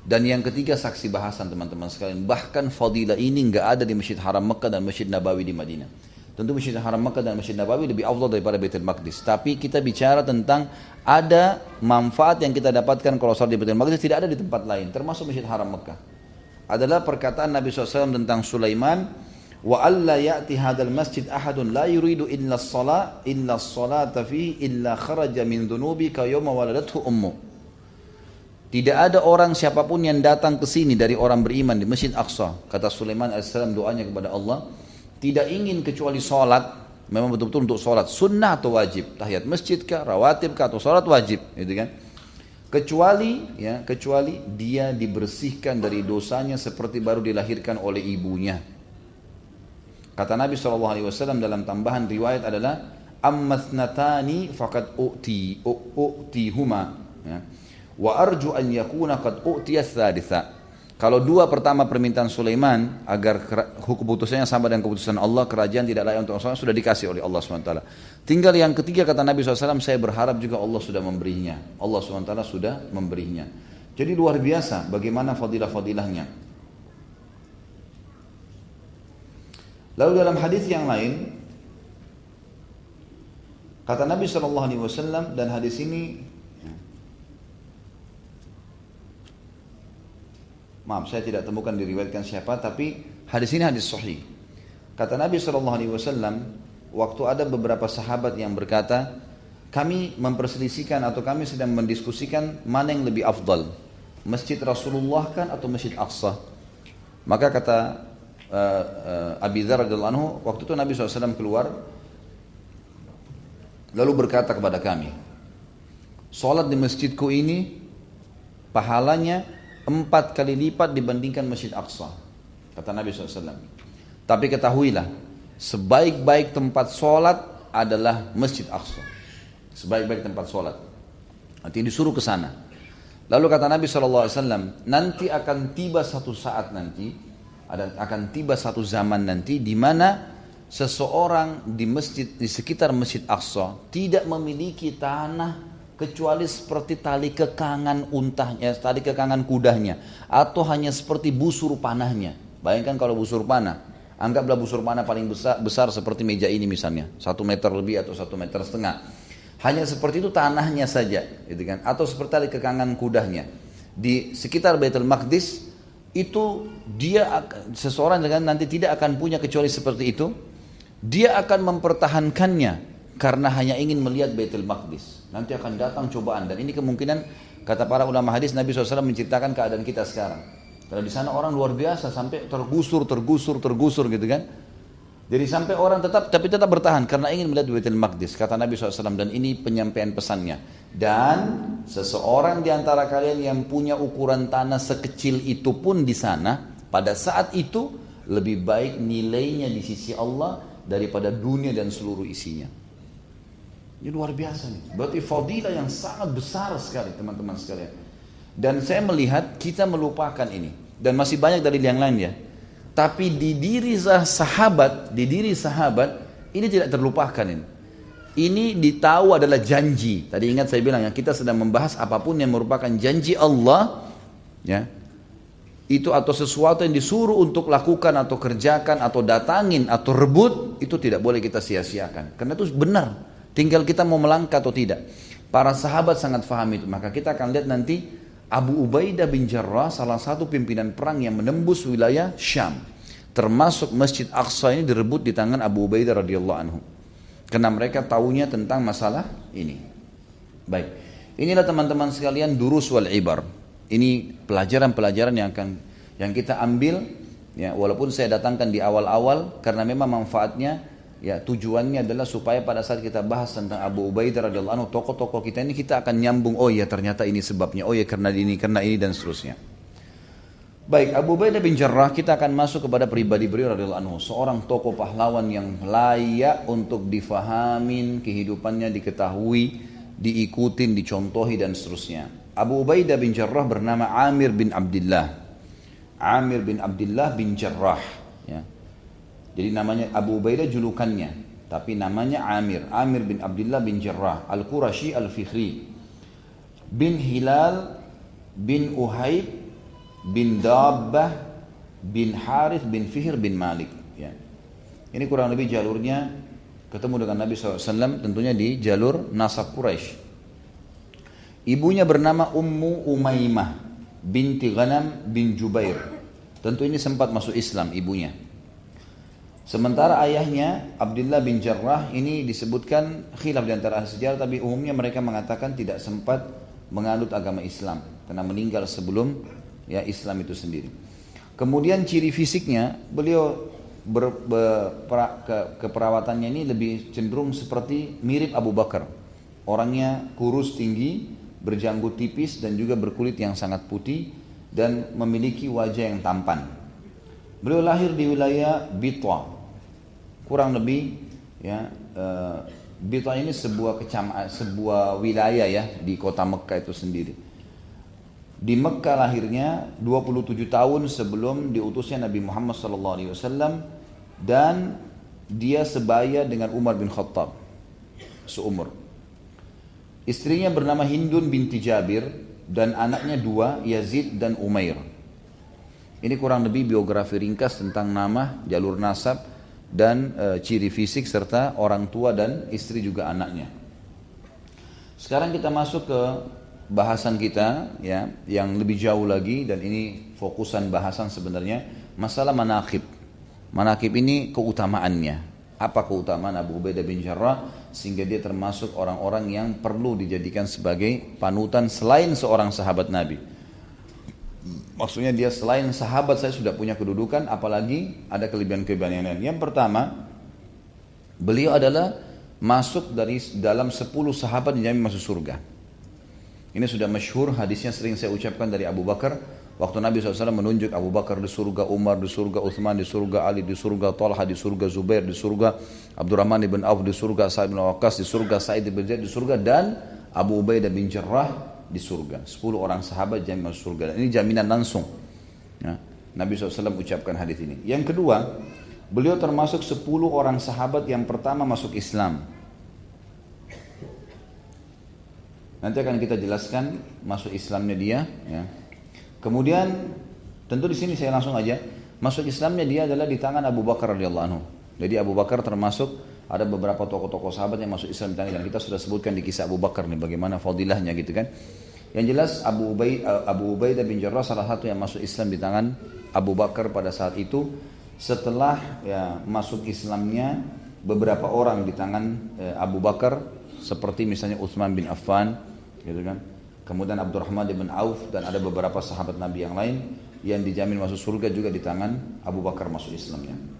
Speaker 1: Dan yang ketiga saksi bahasan teman-teman sekalian. Bahkan fadilah ini nggak ada di Masjid Haram Mekah dan Masjid Nabawi di Madinah. Tentu Masjid Haram Mekah dan Masjid Nabawi lebih afdal daripada Baitul Maqdis. Tapi kita bicara tentang ada manfaat yang kita dapatkan kalau sholat di Baitul Maqdis tidak ada di tempat lain. Termasuk Masjid Haram Mekah. Adalah perkataan Nabi SAW tentang Sulaiman. Wa alla ya'ti hadal masjid ahadun la yuridu illa salat illa salata fihi illa kharaja min dhunubi ka yawma waladathu ummu. Tidak ada orang siapa pun yang datang ke sini dari orang beriman di Masjid Aqsa. Kata Sulaiman AS doanya kepada Allah. Tidak ingin kecuali sholat. Memang betul-betul untuk sholat. Sunnah atau wajib. Tahiyat masjid kah, rawatib kah, atau sholat wajib. Gitu kan. Kecuali ya, kecuali dia dibersihkan dari dosanya seperti baru dilahirkan oleh ibunya. Kata Nabi SAW dalam tambahan riwayat adalah ammathnatani faqad u'ti u'ti huma ya. wa arju an yakuna qad u'tiya thalitha kalau dua pertama permintaan Sulaiman agar hukum putusannya sama dengan keputusan Allah, kerajaan tidak layak untuk Allah sudah dikasih oleh Allah SWT. Tinggal yang ketiga kata Nabi SAW, saya berharap juga Allah sudah memberinya. Allah SWT sudah memberinya. Jadi luar biasa bagaimana fadilah-fadilahnya. Lalu dalam hadis yang lain, kata Nabi SAW dan hadis ini Maaf, saya tidak temukan diriwayatkan siapa, tapi hadis ini hadis sahih. Kata Nabi SAW, waktu ada beberapa sahabat yang berkata, kami memperselisihkan atau kami sedang mendiskusikan mana yang lebih afdal, masjid Rasulullah kan atau masjid Aqsa. Maka kata uh, uh, Abi Dhar anhu, waktu itu Nabi SAW keluar, lalu berkata kepada kami, Salat di masjidku ini pahalanya empat kali lipat dibandingkan Masjid Aqsa. Kata Nabi SAW. Tapi ketahuilah, sebaik-baik tempat sholat adalah Masjid Aqsa. Sebaik-baik tempat sholat. Nanti disuruh ke sana. Lalu kata Nabi SAW, nanti akan tiba satu saat nanti, akan tiba satu zaman nanti di mana seseorang di masjid di sekitar Masjid Aqsa tidak memiliki tanah kecuali seperti tali kekangan untahnya, tali kekangan kudanya, atau hanya seperti busur panahnya. Bayangkan kalau busur panah, anggaplah busur panah paling besar, besar seperti meja ini misalnya, satu meter lebih atau satu meter setengah. Hanya seperti itu tanahnya saja, gitu kan? Atau seperti tali kekangan kudanya. Di sekitar Baitul Maqdis itu dia seseorang dengan nanti tidak akan punya kecuali seperti itu. Dia akan mempertahankannya karena hanya ingin melihat Baitul Maqdis. Nanti akan datang cobaan dan ini kemungkinan kata para ulama hadis Nabi SAW menceritakan keadaan kita sekarang. Karena di sana orang luar biasa sampai tergusur, tergusur, tergusur gitu kan. Jadi sampai orang tetap tapi tetap bertahan karena ingin melihat Baitul Maqdis kata Nabi SAW dan ini penyampaian pesannya. Dan seseorang di antara kalian yang punya ukuran tanah sekecil itu pun di sana pada saat itu lebih baik nilainya di sisi Allah daripada dunia dan seluruh isinya. Ini luar biasa nih. Berarti fadilah yang sangat besar sekali teman-teman sekalian. Dan saya melihat kita melupakan ini. Dan masih banyak dari yang lain ya. Tapi di diri sahabat, di diri sahabat, ini tidak terlupakan ini. Ini ditahu adalah janji. Tadi ingat saya bilang ya, kita sedang membahas apa pun yang merupakan janji Allah, ya, itu atau sesuatu yang disuruh untuk lakukan atau kerjakan atau datangin atau rebut itu tidak boleh kita sia-siakan karena itu benar Tinggal kita mau melangkah atau tidak. Para sahabat sangat faham itu. Maka kita akan lihat nanti Abu Ubaidah bin Jarrah salah satu pimpinan perang yang menembus wilayah Syam. Termasuk Masjid Aqsa ini direbut di tangan Abu Ubaidah radhiyallahu anhu. Karena mereka tahunya tentang masalah ini. Baik. Inilah teman-teman sekalian durus wal ibar. Ini pelajaran-pelajaran yang akan yang kita ambil ya walaupun saya datangkan di awal-awal karena memang manfaatnya Ya tujuannya adalah supaya pada saat kita bahas tentang Abu Ubaidah radhiyallahu anhu tokoh-tokoh kita ini kita akan nyambung oh ya ternyata ini sebabnya oh ya karena ini karena ini dan seterusnya. Baik Abu Ubaidah bin Jarrah kita akan masuk kepada pribadi beliau radhiyallahu anhu seorang tokoh pahlawan yang layak untuk difahamin kehidupannya diketahui diikutin dicontohi dan seterusnya. Abu Ubaidah bin Jarrah bernama Amir bin Abdullah. Amir bin Abdullah bin Jarrah. Jadi namanya Abu Ubaidah julukannya, tapi namanya Amir. Amir bin Abdullah bin Jarrah Al-Qurashi Al-Fikhri bin Hilal bin Uhaib bin Dabbah bin Harith bin Fihr bin Malik. Ya. Ini kurang lebih jalurnya ketemu dengan Nabi SAW tentunya di jalur nasab Quraisy. Ibunya bernama Ummu Umaymah binti Ghanam bin Jubair. Tentu ini sempat masuk Islam ibunya. Sementara ayahnya Abdullah bin Jarrah ini disebutkan khilaf di antara sejarah tapi umumnya mereka mengatakan tidak sempat menganut agama Islam karena meninggal sebelum ya Islam itu sendiri. Kemudian ciri fisiknya beliau ber, ber, pra, ke, keperawatannya ini lebih cenderung seperti mirip Abu Bakar. Orangnya kurus tinggi, berjanggut tipis dan juga berkulit yang sangat putih dan memiliki wajah yang tampan. Beliau lahir di wilayah Bitwa kurang lebih ya uh, Bita ini sebuah kecam sebuah wilayah ya di kota Mekah itu sendiri. Di Mekah lahirnya 27 tahun sebelum diutusnya Nabi Muhammad SAW dan dia sebaya dengan Umar bin Khattab seumur. Istrinya bernama Hindun binti Jabir dan anaknya dua Yazid dan Umair. Ini kurang lebih biografi ringkas tentang nama, jalur nasab, dan e, ciri fisik serta orang tua dan istri juga anaknya. Sekarang kita masuk ke bahasan kita ya yang lebih jauh lagi dan ini fokusan bahasan sebenarnya masalah manakib. Manakib ini keutamaannya. Apa keutamaan Abu Ubaidah bin Jarrah sehingga dia termasuk orang-orang yang perlu dijadikan sebagai panutan selain seorang sahabat Nabi. Maksudnya dia selain sahabat saya sudah punya kedudukan, apalagi ada kelebihan-kelebihan yang lain. Yang pertama, beliau adalah masuk dari dalam 10 sahabat yang jamin masuk surga. Ini sudah masyhur hadisnya sering saya ucapkan dari Abu Bakar. Waktu Nabi SAW menunjuk Abu Bakar di surga, Umar di surga, Uthman di surga, Ali di surga, Talha di surga, Zubair di surga, Abdurrahman bin Auf di surga, Sa'id bin Waqqas di surga, Sa'id bin Zaid di surga, dan Abu Ubaidah bin Jarrah di surga. 10 orang sahabat jamin masuk surga. Dan ini jaminan langsung. Ya. Nabi SAW ucapkan hadis ini. Yang kedua, beliau termasuk 10 orang sahabat yang pertama masuk Islam. Nanti akan kita jelaskan masuk Islamnya dia. Ya. Kemudian tentu di sini saya langsung aja masuk Islamnya dia adalah di tangan Abu Bakar radhiyallahu anhu. Jadi Abu Bakar termasuk ada beberapa tokoh-tokoh sahabat yang masuk Islam dan kita sudah sebutkan di kisah Abu Bakar nih bagaimana fadilahnya gitu kan. Yang jelas Abu Ubay eh, Abu Ubaidah bin Jarrah salah satu yang masuk Islam di tangan Abu Bakar pada saat itu setelah ya masuk Islamnya beberapa orang di tangan eh, Abu Bakar seperti misalnya Utsman bin Affan gitu kan. Kemudian Abdurrahman bin Auf dan ada beberapa sahabat Nabi yang lain yang dijamin masuk surga juga di tangan Abu Bakar masuk Islamnya.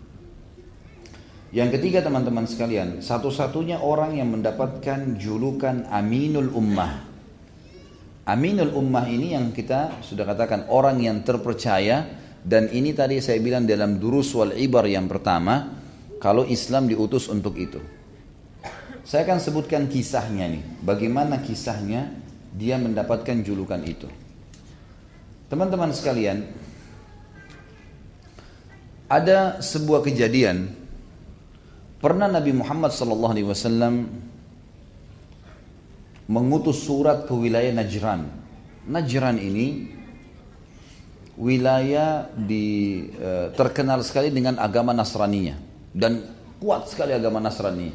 Speaker 1: Yang ketiga teman-teman sekalian, satu-satunya orang yang mendapatkan julukan Aminul Ummah. Aminul Ummah ini yang kita sudah katakan orang yang terpercaya dan ini tadi saya bilang dalam durus wal ibar yang pertama, kalau Islam diutus untuk itu. Saya akan sebutkan kisahnya nih, bagaimana kisahnya dia mendapatkan julukan itu. Teman-teman sekalian, ada sebuah kejadian Pernah Nabi Muhammad SAW mengutus surat ke wilayah Najran. Najran ini wilayah di, e, terkenal sekali dengan agama Nasraninya dan kuat sekali agama Nasrani.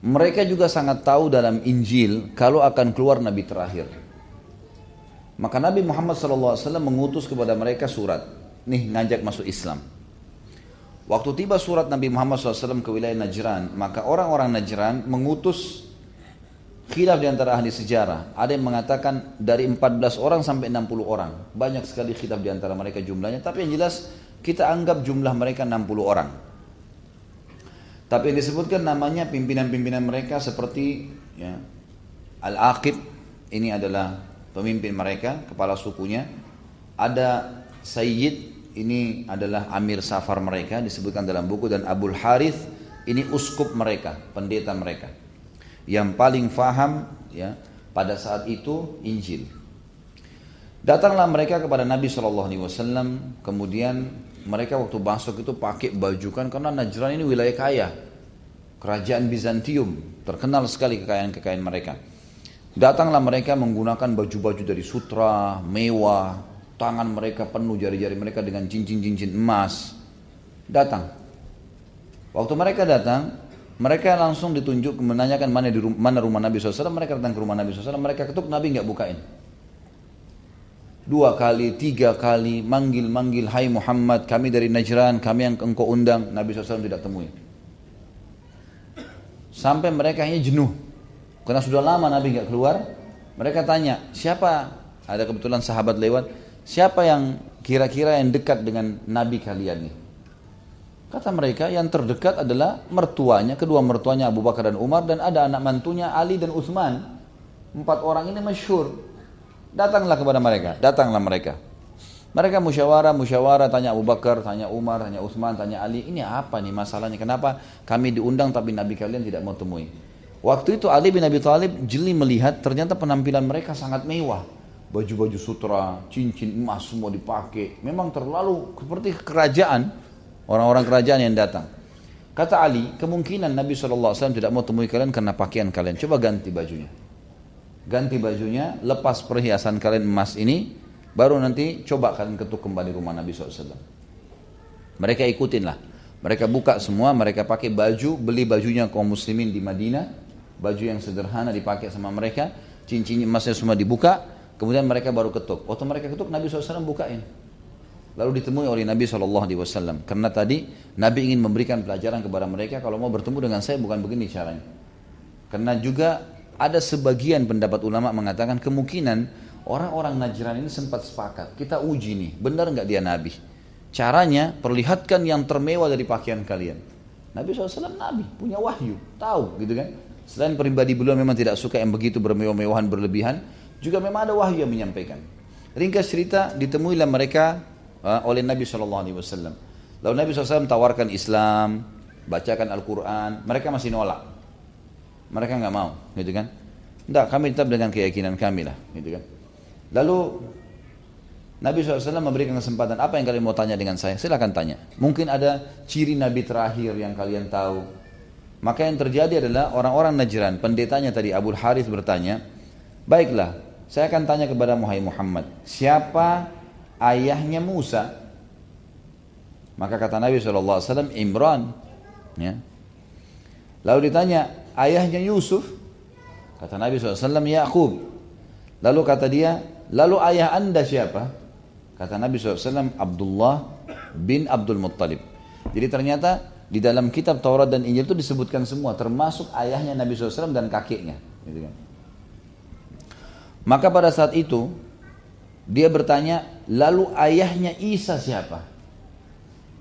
Speaker 1: Mereka juga sangat tahu dalam Injil kalau akan keluar Nabi terakhir. Maka Nabi Muhammad SAW mengutus kepada mereka surat, nih ngajak masuk Islam. Waktu tiba surat Nabi Muhammad SAW ke wilayah Najran, maka orang-orang Najran mengutus khilaf di antara ahli sejarah. Ada yang mengatakan dari 14 orang sampai 60 orang. Banyak sekali khilaf di antara mereka jumlahnya, tapi yang jelas kita anggap jumlah mereka 60 orang. Tapi yang disebutkan namanya pimpinan-pimpinan mereka seperti ya, Al-Aqib, ini adalah pemimpin mereka, kepala sukunya. Ada Sayyid ini adalah Amir Safar mereka disebutkan dalam buku dan Abul Harith ini uskup mereka, pendeta mereka. Yang paling faham ya pada saat itu Injil. Datanglah mereka kepada Nabi Shallallahu Alaihi Wasallam, kemudian mereka waktu masuk itu pakai baju kan karena Najran ini wilayah kaya, kerajaan Bizantium terkenal sekali kekayaan-kekayaan mereka. Datanglah mereka menggunakan baju-baju dari sutra, mewah, tangan mereka penuh jari-jari mereka dengan cincin-cincin emas. Datang. Waktu mereka datang, mereka langsung ditunjuk menanyakan mana di rumah, mana rumah Nabi SAW. Mereka datang ke rumah Nabi SAW. Mereka ketuk Nabi nggak bukain. Dua kali, tiga kali, manggil-manggil, Hai Muhammad, kami dari Najran, kami yang engkau undang. Nabi SAW tidak temui. Sampai mereka hanya jenuh. Karena sudah lama Nabi nggak keluar. Mereka tanya, siapa? Ada kebetulan sahabat lewat siapa yang kira-kira yang dekat dengan Nabi kalian ini? Kata mereka yang terdekat adalah mertuanya, kedua mertuanya Abu Bakar dan Umar dan ada anak mantunya Ali dan Utsman. Empat orang ini masyhur. Datanglah kepada mereka, datanglah mereka. Mereka musyawarah, musyawarah, tanya Abu Bakar, tanya Umar, tanya Uthman, tanya Ali, ini apa nih masalahnya? Kenapa kami diundang tapi Nabi kalian tidak mau temui? Waktu itu Ali bin Abi Thalib jeli melihat ternyata penampilan mereka sangat mewah. Baju-baju sutra, cincin emas semua dipakai. Memang terlalu seperti kerajaan, orang-orang kerajaan yang datang. Kata Ali, kemungkinan Nabi SAW tidak mau temui kalian karena pakaian kalian. Coba ganti bajunya. Ganti bajunya, lepas perhiasan kalian emas ini, Baru nanti coba kalian ketuk kembali rumah Nabi SAW. Mereka ikutin lah. Mereka buka semua, mereka pakai baju, beli bajunya kaum muslimin di Madinah. Baju yang sederhana dipakai sama mereka. Cincin emasnya semua dibuka. Kemudian mereka baru ketuk. Waktu mereka ketuk, Nabi SAW bukain. Lalu ditemui oleh Nabi SAW. Karena tadi Nabi ingin memberikan pelajaran kepada mereka. Kalau mau bertemu dengan saya bukan begini caranya. Karena juga ada sebagian pendapat ulama mengatakan kemungkinan Orang-orang Najran ini sempat sepakat, kita uji nih, benar nggak dia Nabi? Caranya, perlihatkan yang termewah dari pakaian kalian. Nabi SAW Nabi, punya wahyu, tahu gitu kan. Selain pribadi beliau memang tidak suka yang begitu bermewah-mewahan berlebihan, juga memang ada wahyu yang menyampaikan. Ringkas cerita, ditemuilah mereka oleh Nabi SAW. Lalu Nabi SAW tawarkan Islam, bacakan Al-Quran, mereka masih nolak. Mereka nggak mau, gitu kan. Tidak, kami tetap dengan keyakinan kami lah, gitu kan. Lalu Nabi SAW memberikan kesempatan, apa yang kalian mau tanya dengan saya? Silahkan tanya. Mungkin ada ciri Nabi terakhir yang kalian tahu. Maka yang terjadi adalah orang-orang Najran, pendetanya tadi Abu Harith bertanya, Baiklah, saya akan tanya kepada Muhammad, siapa ayahnya Musa? Maka kata Nabi SAW, Imran. Ya. Lalu ditanya, ayahnya Yusuf? Kata Nabi SAW, Yaqub. Lalu kata dia, Lalu ayah anda siapa? Kata Nabi SAW, Abdullah bin Abdul Muttalib. Jadi ternyata di dalam kitab Taurat dan Injil itu disebutkan semua, termasuk ayahnya Nabi SAW dan kakeknya. Gitu kan. Maka pada saat itu, dia bertanya, lalu ayahnya Isa siapa?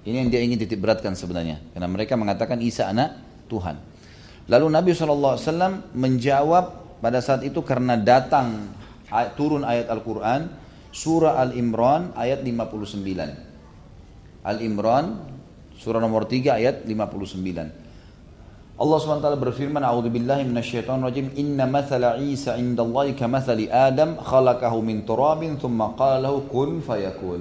Speaker 1: Ini yang dia ingin titik beratkan sebenarnya. Karena mereka mengatakan Isa anak Tuhan. Lalu Nabi SAW menjawab pada saat itu karena datang turun ayat Al-Quran surah Al-Imran ayat 59 Al-Imran surah nomor 3 ayat 59 Allah SWT berfirman A'udhu billahi minasyaitan rajim Inna mathala Isa indallahi kamathali Adam khalaqahu min turabin thumma qalahu kun fayakul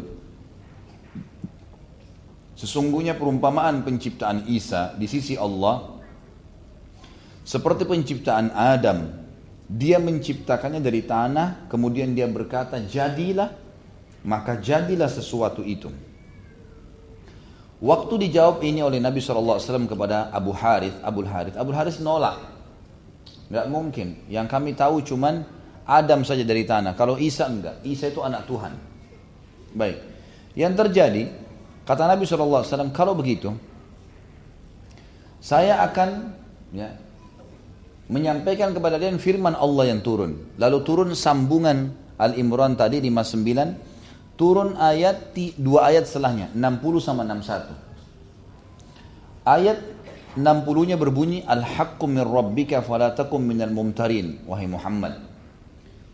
Speaker 1: Sesungguhnya perumpamaan penciptaan Isa di sisi Allah seperti penciptaan Adam dia menciptakannya dari tanah, kemudian dia berkata, jadilah, maka jadilah sesuatu itu. Waktu dijawab ini oleh Nabi SAW kepada Abu Harith, Abu Harith, Abu Harith nolak. Gak mungkin. Yang kami tahu cuman Adam saja dari tanah. Kalau Isa enggak. Isa itu anak Tuhan. Baik. Yang terjadi, kata Nabi SAW, kalau begitu, saya akan ya, menyampaikan kepada kalian firman Allah yang turun. Lalu turun sambungan Al-Imran tadi 59, turun ayat dua ayat setelahnya 60 sama 61. Ayat 60-nya berbunyi Al-haqqu min rabbika falatakum minal mumtarin wahai Muhammad.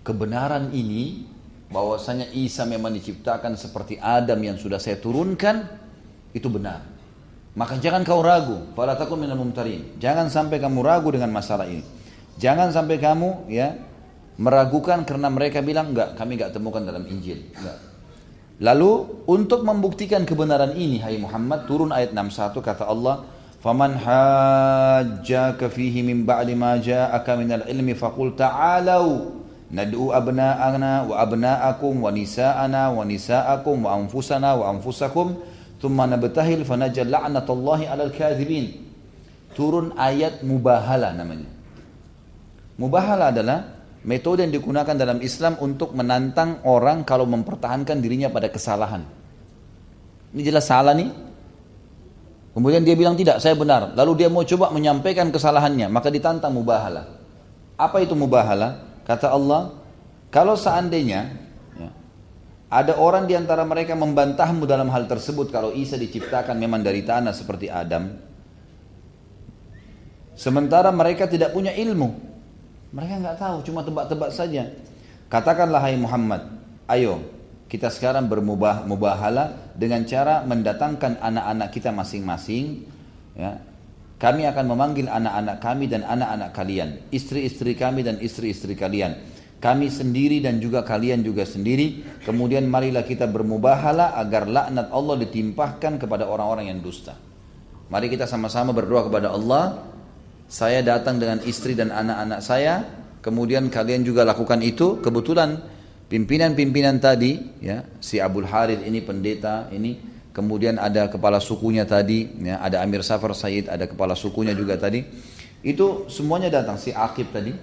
Speaker 1: Kebenaran ini bahwasanya Isa memang diciptakan seperti Adam yang sudah saya turunkan itu benar. Maka jangan kau ragu, fala takun minal mumtarin. Jangan sampai kamu ragu dengan masalah ini. Jangan sampai kamu ya meragukan karena mereka bilang enggak, kami enggak temukan dalam Injil. Enggak. Lalu untuk membuktikan kebenaran ini hai Muhammad turun ayat 61 kata Allah Faman hajjaka fihi min ba'di ma ja'aka minal ilmi faqul ta'alau nad'u abna'ana wa abna'akum wa nisa'ana wa nisa'akum wa anfusana wa anfusakum Thumma nabtahil fanajal alal kadhibin. Turun ayat mubahala namanya. Mubahala adalah metode yang digunakan dalam Islam untuk menantang orang kalau mempertahankan dirinya pada kesalahan. Ini jelas salah nih. Kemudian dia bilang tidak, saya benar. Lalu dia mau coba menyampaikan kesalahannya, maka ditantang mubahala. Apa itu mubahala? Kata Allah, kalau seandainya ada orang di antara mereka membantahmu dalam hal tersebut kalau Isa diciptakan memang dari tanah seperti Adam. Sementara mereka tidak punya ilmu. Mereka nggak tahu, cuma tebak-tebak saja. Katakanlah hai Muhammad, ayo Kita sekarang bermubah mubahala dengan cara mendatangkan anak-anak kita masing-masing. Ya. Kami akan memanggil anak-anak kami dan anak-anak kalian, istri-istri kami dan istri-istri kalian. Kami sendiri dan juga kalian juga sendiri. Kemudian marilah kita bermubahala agar laknat Allah ditimpahkan kepada orang-orang yang dusta. Mari kita sama-sama berdoa kepada Allah. Saya datang dengan istri dan anak-anak saya. Kemudian kalian juga lakukan itu. Kebetulan Pimpinan-pimpinan tadi, ya, si Abdul Harith ini pendeta, ini kemudian ada kepala sukunya tadi, ya, ada Amir Safar Said, ada kepala sukunya juga tadi. Itu semuanya datang, si Akib tadi.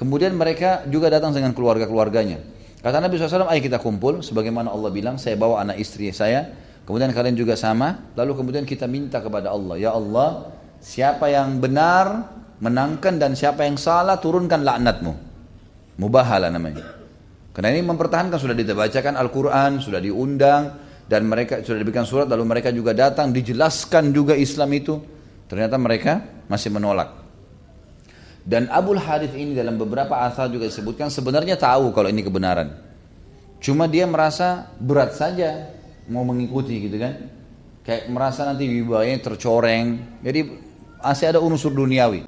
Speaker 1: Kemudian mereka juga datang dengan keluarga-keluarganya. Kata Nabi SAW, ayo kita kumpul, sebagaimana Allah bilang, saya bawa anak istri saya, kemudian kalian juga sama, lalu kemudian kita minta kepada Allah, ya Allah, siapa yang benar, menangkan dan siapa yang salah, turunkan laknatmu. Mubahala namanya. Karena ini mempertahankan sudah dibacakan Al-Quran, sudah diundang, dan mereka sudah diberikan surat, lalu mereka juga datang, dijelaskan juga Islam itu. Ternyata mereka masih menolak. Dan Abu Harith ini dalam beberapa asal juga disebutkan sebenarnya tahu kalau ini kebenaran. Cuma dia merasa berat saja mau mengikuti gitu kan. Kayak merasa nanti wibawanya tercoreng. Jadi masih ada unsur duniawi.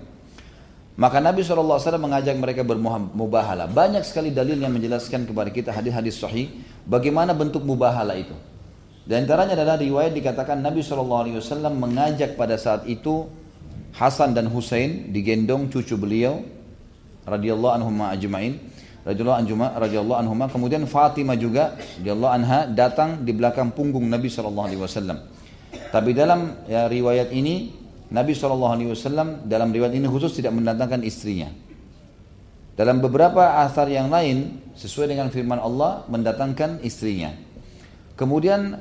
Speaker 1: Maka Nabi SAW mengajak mereka bermubahala. Banyak sekali dalil yang menjelaskan kepada kita hadis-hadis sahih bagaimana bentuk mubahala itu. Dan antaranya adalah riwayat dikatakan Nabi SAW mengajak pada saat itu Hasan dan Hussein digendong cucu beliau radhiyallahu anhum ajma'in radhiyallahu anhuma radhiyallahu anhuma kemudian Fatimah juga radhiyallahu anha datang di belakang punggung Nabi wasallam. Tapi dalam ya, riwayat ini Nabi SAW dalam riwayat ini khusus tidak mendatangkan istrinya. Dalam beberapa asar yang lain, sesuai dengan firman Allah, mendatangkan istrinya. Kemudian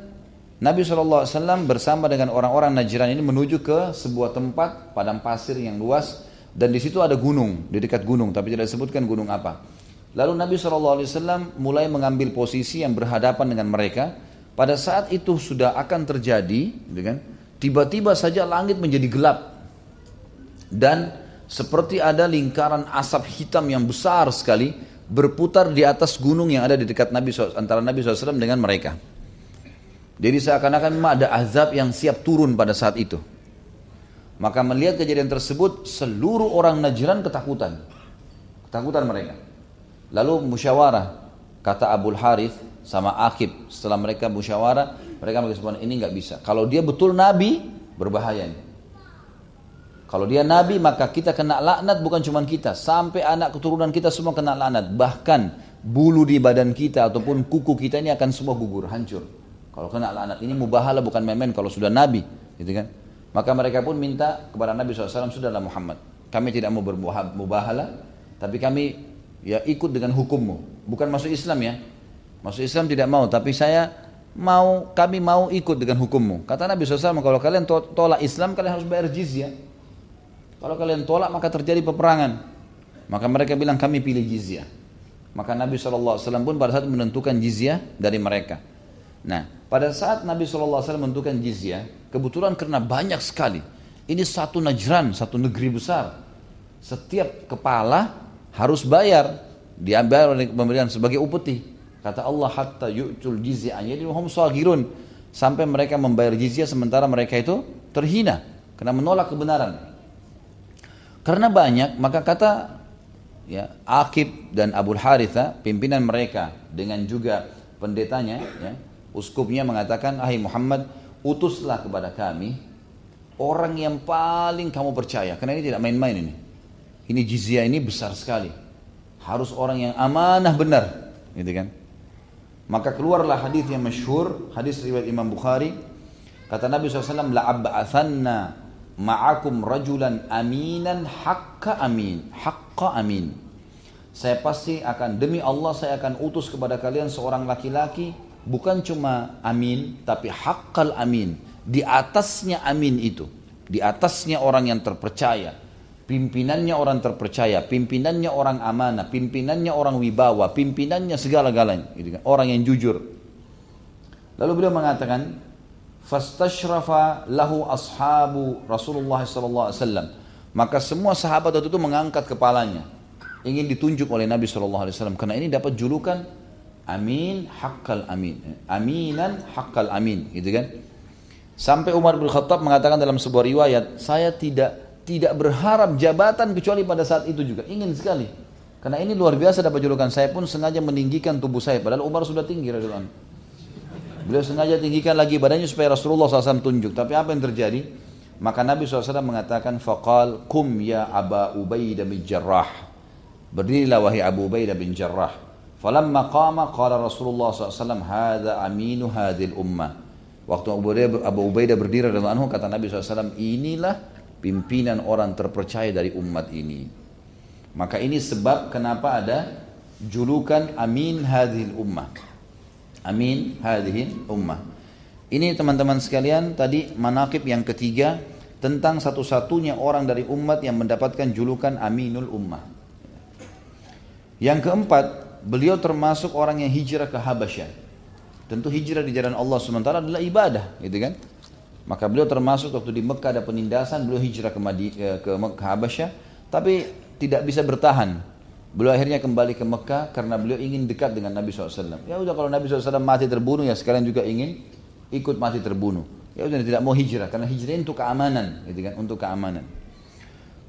Speaker 1: Nabi SAW bersama dengan orang-orang Najran ini menuju ke sebuah tempat padang pasir yang luas dan di situ ada gunung, di dekat gunung, tapi tidak disebutkan gunung apa. Lalu Nabi SAW mulai mengambil posisi yang berhadapan dengan mereka. Pada saat itu sudah akan terjadi, gitu Tiba-tiba saja langit menjadi gelap. Dan seperti ada lingkaran asap hitam yang besar sekali berputar di atas gunung yang ada di dekat Nabi antara Nabi SAW dengan mereka. Jadi seakan-akan memang ada azab yang siap turun pada saat itu. Maka melihat kejadian tersebut, seluruh orang Najran ketakutan. Ketakutan mereka. Lalu musyawarah, kata Abu Harith sama Akib. Setelah mereka musyawarah, mereka mengatakan ini nggak bisa. Kalau dia betul nabi, berbahaya ini. Kalau dia nabi maka kita kena laknat bukan cuma kita, sampai anak keturunan kita semua kena laknat. Bahkan bulu di badan kita ataupun kuku kita ini akan semua gugur, hancur. Kalau kena laknat ini mubahala bukan memen kalau sudah nabi, gitu kan? Maka mereka pun minta kepada Nabi SAW, sudahlah Muhammad, kami tidak mau bermubahala, tapi kami ya ikut dengan hukummu. Bukan masuk Islam ya. Masuk Islam tidak mau, tapi saya mau kami mau ikut dengan hukummu. Kata Nabi SAW, kalau kalian tolak Islam, kalian harus bayar jizyah. Kalau kalian tolak, maka terjadi peperangan. Maka mereka bilang, kami pilih jizyah. Maka Nabi SAW pun pada saat menentukan jizyah dari mereka. Nah, pada saat Nabi SAW menentukan jizyah, kebetulan karena banyak sekali. Ini satu najran, satu negeri besar. Setiap kepala harus bayar. Diambil oleh pemberian sebagai upeti. Kata Allah hatta yu'tul jizyah jadi hum sagirun sampai mereka membayar jizyah sementara mereka itu terhina karena menolak kebenaran. Karena banyak maka kata ya Akib dan Abu Haritha pimpinan mereka dengan juga pendetanya ya uskupnya mengatakan ahai Muhammad utuslah kepada kami orang yang paling kamu percaya karena ini tidak main-main ini. Ini jizyah ini besar sekali. Harus orang yang amanah benar, gitu kan? Maka keluarlah hadis yang masyhur, hadis riwayat Imam Bukhari. Kata Nabi SAW, la'abba'athanna ma'akum rajulan aminan haqqa amin. Haqqa amin. Saya pasti akan, demi Allah saya akan utus kepada kalian seorang laki-laki, bukan cuma amin, tapi haqqal amin. Di atasnya amin itu. Di atasnya orang yang terpercaya Pimpinannya orang terpercaya, pimpinannya orang amanah, pimpinannya orang wibawa, pimpinannya segala-galanya, gitu kan? orang yang jujur. Lalu beliau mengatakan, "Fastashrafa lahu ashabu Rasulullah sallallahu alaihi wasallam." Maka semua sahabat waktu itu mengangkat kepalanya, ingin ditunjuk oleh Nabi sallallahu alaihi wasallam karena ini dapat julukan Amin haqqal amin. Aminan haqqal amin, gitu kan? Sampai Umar bin Khattab mengatakan dalam sebuah riwayat, saya tidak tidak berharap jabatan kecuali pada saat itu juga. Ingin sekali. Karena ini luar biasa dapat julukan. Saya pun sengaja meninggikan tubuh saya. Padahal Umar sudah tinggi radhiyallahu Beliau sengaja tinggikan lagi badannya supaya Rasulullah SAW tunjuk. Tapi apa yang terjadi? Maka Nabi SAW mengatakan, Faqal kum ya Aba Ubaidah bin Jarrah. Berdirilah wahai Abu Ubaidah bin Jarrah. Falamma qama qala Rasulullah SAW Hada aminu hadil ummah Waktu Abu Ubaidah, Abu Ubaidah berdiri dalam anhu kata Nabi SAW Inilah pimpinan orang terpercaya dari umat ini Maka ini sebab kenapa ada julukan amin hadil ummah Amin hadil ummah Ini teman-teman sekalian tadi manakib yang ketiga Tentang satu-satunya orang dari umat yang mendapatkan julukan aminul ummah Yang keempat beliau termasuk orang yang hijrah ke Habasyah. Tentu hijrah di jalan Allah SWT adalah ibadah, gitu kan? Maka beliau termasuk waktu di Mekah ada penindasan, beliau hijrah ke, Madi, ke, ke Habasyah, tapi tidak bisa bertahan. Beliau akhirnya kembali ke Mekah karena beliau ingin dekat dengan Nabi SAW. Ya udah kalau Nabi SAW mati terbunuh ya sekarang juga ingin ikut mati terbunuh. Ya udah tidak mau hijrah karena hijrah untuk keamanan, gitu kan? Untuk keamanan.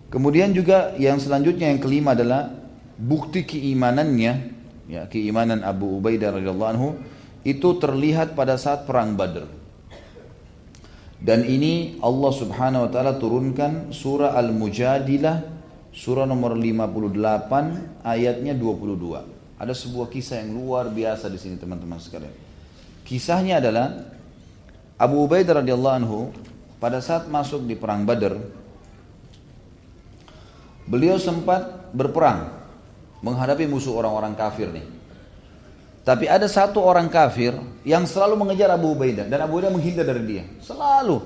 Speaker 1: Kemudian juga yang selanjutnya yang kelima adalah bukti keimanannya ya keimanan Abu Ubaidah radhiyallahu anhu itu terlihat pada saat perang Badr. Dan ini Allah Subhanahu wa taala turunkan surah Al-Mujadilah surah nomor 58 ayatnya 22. Ada sebuah kisah yang luar biasa di sini teman-teman sekalian. Kisahnya adalah Abu Ubaidah radhiyallahu anhu pada saat masuk di perang Badr beliau sempat berperang menghadapi musuh orang-orang kafir nih. Tapi ada satu orang kafir yang selalu mengejar Abu Ubaidah dan Abu Ubaidah menghindar dari dia. Selalu.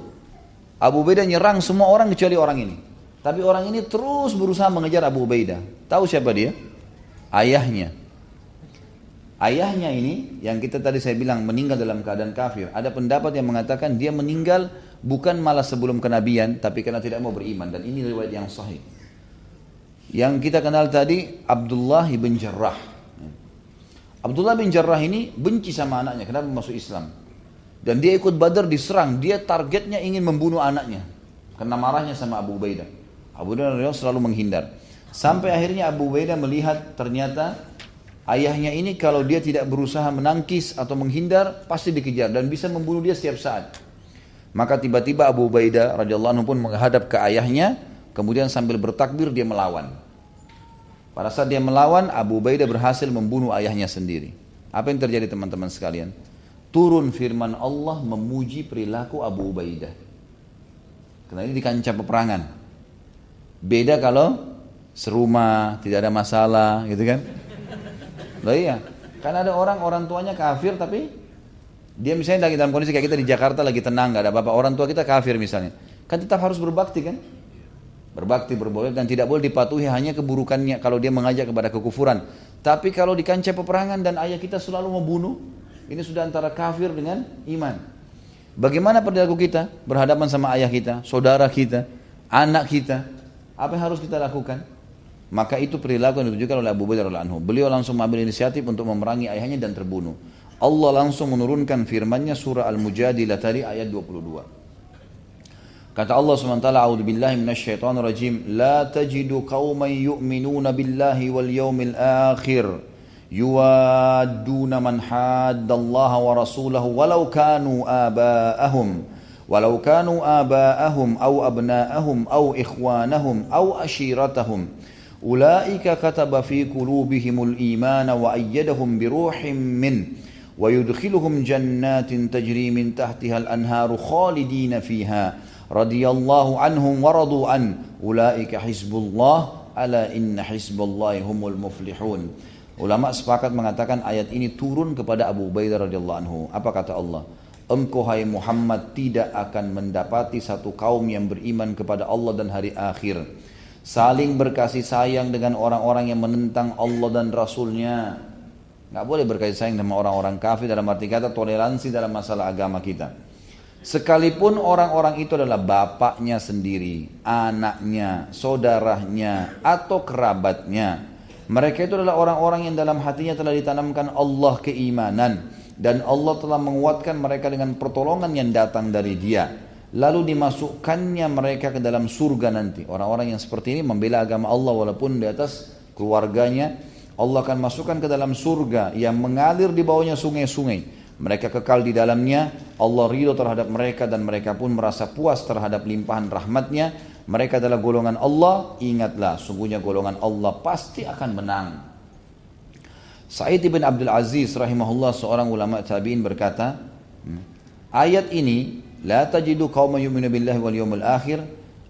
Speaker 1: Abu Ubaidah nyerang semua orang kecuali orang ini. Tapi orang ini terus berusaha mengejar Abu Ubaidah. Tahu siapa dia? Ayahnya. Ayahnya ini yang kita tadi saya bilang meninggal dalam keadaan kafir. Ada pendapat yang mengatakan dia meninggal bukan malah sebelum kenabian tapi karena tidak mau beriman dan ini riwayat yang sahih. Yang kita kenal tadi Abdullah bin Jarrah. Abdullah bin Jarrah ini benci sama anaknya kenapa masuk Islam. Dan dia ikut Badar diserang, dia targetnya ingin membunuh anaknya. Karena marahnya sama Abu Ubaidah. Abu Ubaidah selalu menghindar. Sampai akhirnya Abu Ubaidah melihat ternyata ayahnya ini kalau dia tidak berusaha menangkis atau menghindar pasti dikejar dan bisa membunuh dia setiap saat. Maka tiba-tiba Abu Ubaidah radhiyallahu anhu pun menghadap ke ayahnya Kemudian sambil bertakbir dia melawan. Pada saat dia melawan, Abu Ubaidah berhasil membunuh ayahnya sendiri. Apa yang terjadi teman-teman sekalian? Turun firman Allah memuji perilaku Abu Ubaidah. Karena ini di kancah peperangan. Beda kalau serumah, tidak ada masalah, gitu kan? Loh iya, kan ada orang orang tuanya kafir tapi dia misalnya lagi dalam kondisi kayak kita di Jakarta lagi tenang, gak ada apa-apa. Orang tua kita kafir misalnya, kan tetap harus berbakti kan? Berbakti berboleh dan tidak boleh dipatuhi hanya keburukannya kalau dia mengajak kepada kekufuran. Tapi kalau di kancah peperangan dan ayah kita selalu membunuh, ini sudah antara kafir dengan iman. Bagaimana perilaku kita berhadapan sama ayah kita, saudara kita, anak kita? Apa yang harus kita lakukan? Maka itu perilaku yang ditunjukkan oleh Abu Bakar anhu. Beliau langsung mengambil inisiatif untuk memerangi ayahnya dan terbunuh. Allah langsung menurunkan firman-Nya surah Al-Mujadilah tadi ayat 22. Kata Allah SWT, A'udhu billahi minasyaitanir rajim, La tajidu qawman yu'minuna billahi wal yawmil akhir, yuwadduna man haddallaha wa rasulahu walau kanu aba'ahum, walau kanu aba'ahum au abna'ahum au ikhwanahum au ashiratahum. Ulaika kataba fi qulubihimul imana wa ayyadahum biruhim min ويدخلهم جنات تجري من تحتها الأنهار خالدين فيها radhiyallahu anhum waradu an ulaika hizbullah ala inna hizballahi humul muflihun. Ulama sepakat mengatakan ayat ini turun kepada Abu Ubaidah radhiyallahu anhu. Apa kata Allah? Engkau hai Muhammad tidak akan mendapati satu kaum yang beriman kepada Allah dan hari akhir. Saling berkasih sayang dengan orang-orang yang menentang Allah dan Rasulnya. Nggak boleh berkasih sayang dengan orang-orang kafir dalam arti kata toleransi dalam masalah agama kita Sekalipun orang-orang itu adalah bapaknya sendiri, anaknya, saudaranya, atau kerabatnya Mereka itu adalah orang-orang yang dalam hatinya telah ditanamkan Allah keimanan dan Allah telah menguatkan mereka dengan pertolongan yang datang dari Dia. Lalu dimasukkannya mereka ke dalam surga nanti. Orang-orang yang seperti ini membela agama Allah walaupun di atas keluarganya. Allah akan masukkan ke dalam surga yang mengalir di bawahnya sungai-sungai. Mereka kekal di dalamnya, Allah ridho terhadap mereka dan mereka pun merasa puas terhadap limpahan rahmatnya. Mereka adalah golongan Allah, ingatlah sungguhnya golongan Allah pasti akan menang. Sa'id bin Abdul Aziz rahimahullah seorang ulama tabi'in berkata, hmm, ayat ini la tajidu qauma yu'minu billahi wal yawmil akhir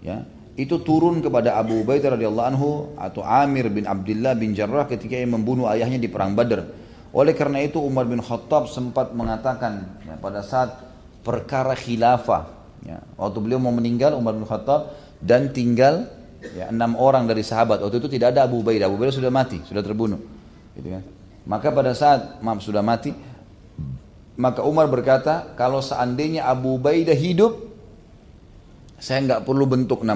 Speaker 1: ya itu turun kepada Abu Ubaidah radhiyallahu anhu atau Amir bin Abdullah bin Jarrah ketika ia membunuh ayahnya di perang Badar. Oleh karena itu Umar bin Khattab sempat mengatakan ya, pada saat perkara khilafah, ya, waktu beliau mau meninggal Umar bin Khattab dan tinggal ya, enam orang dari sahabat. Waktu itu tidak ada Abu Ubaidah, Abu Ubaidah sudah mati, sudah terbunuh. Gitu kan. Maka pada saat maaf sudah mati, maka Umar berkata, kalau seandainya Abu Ubaidah hidup, saya nggak perlu bentuk enam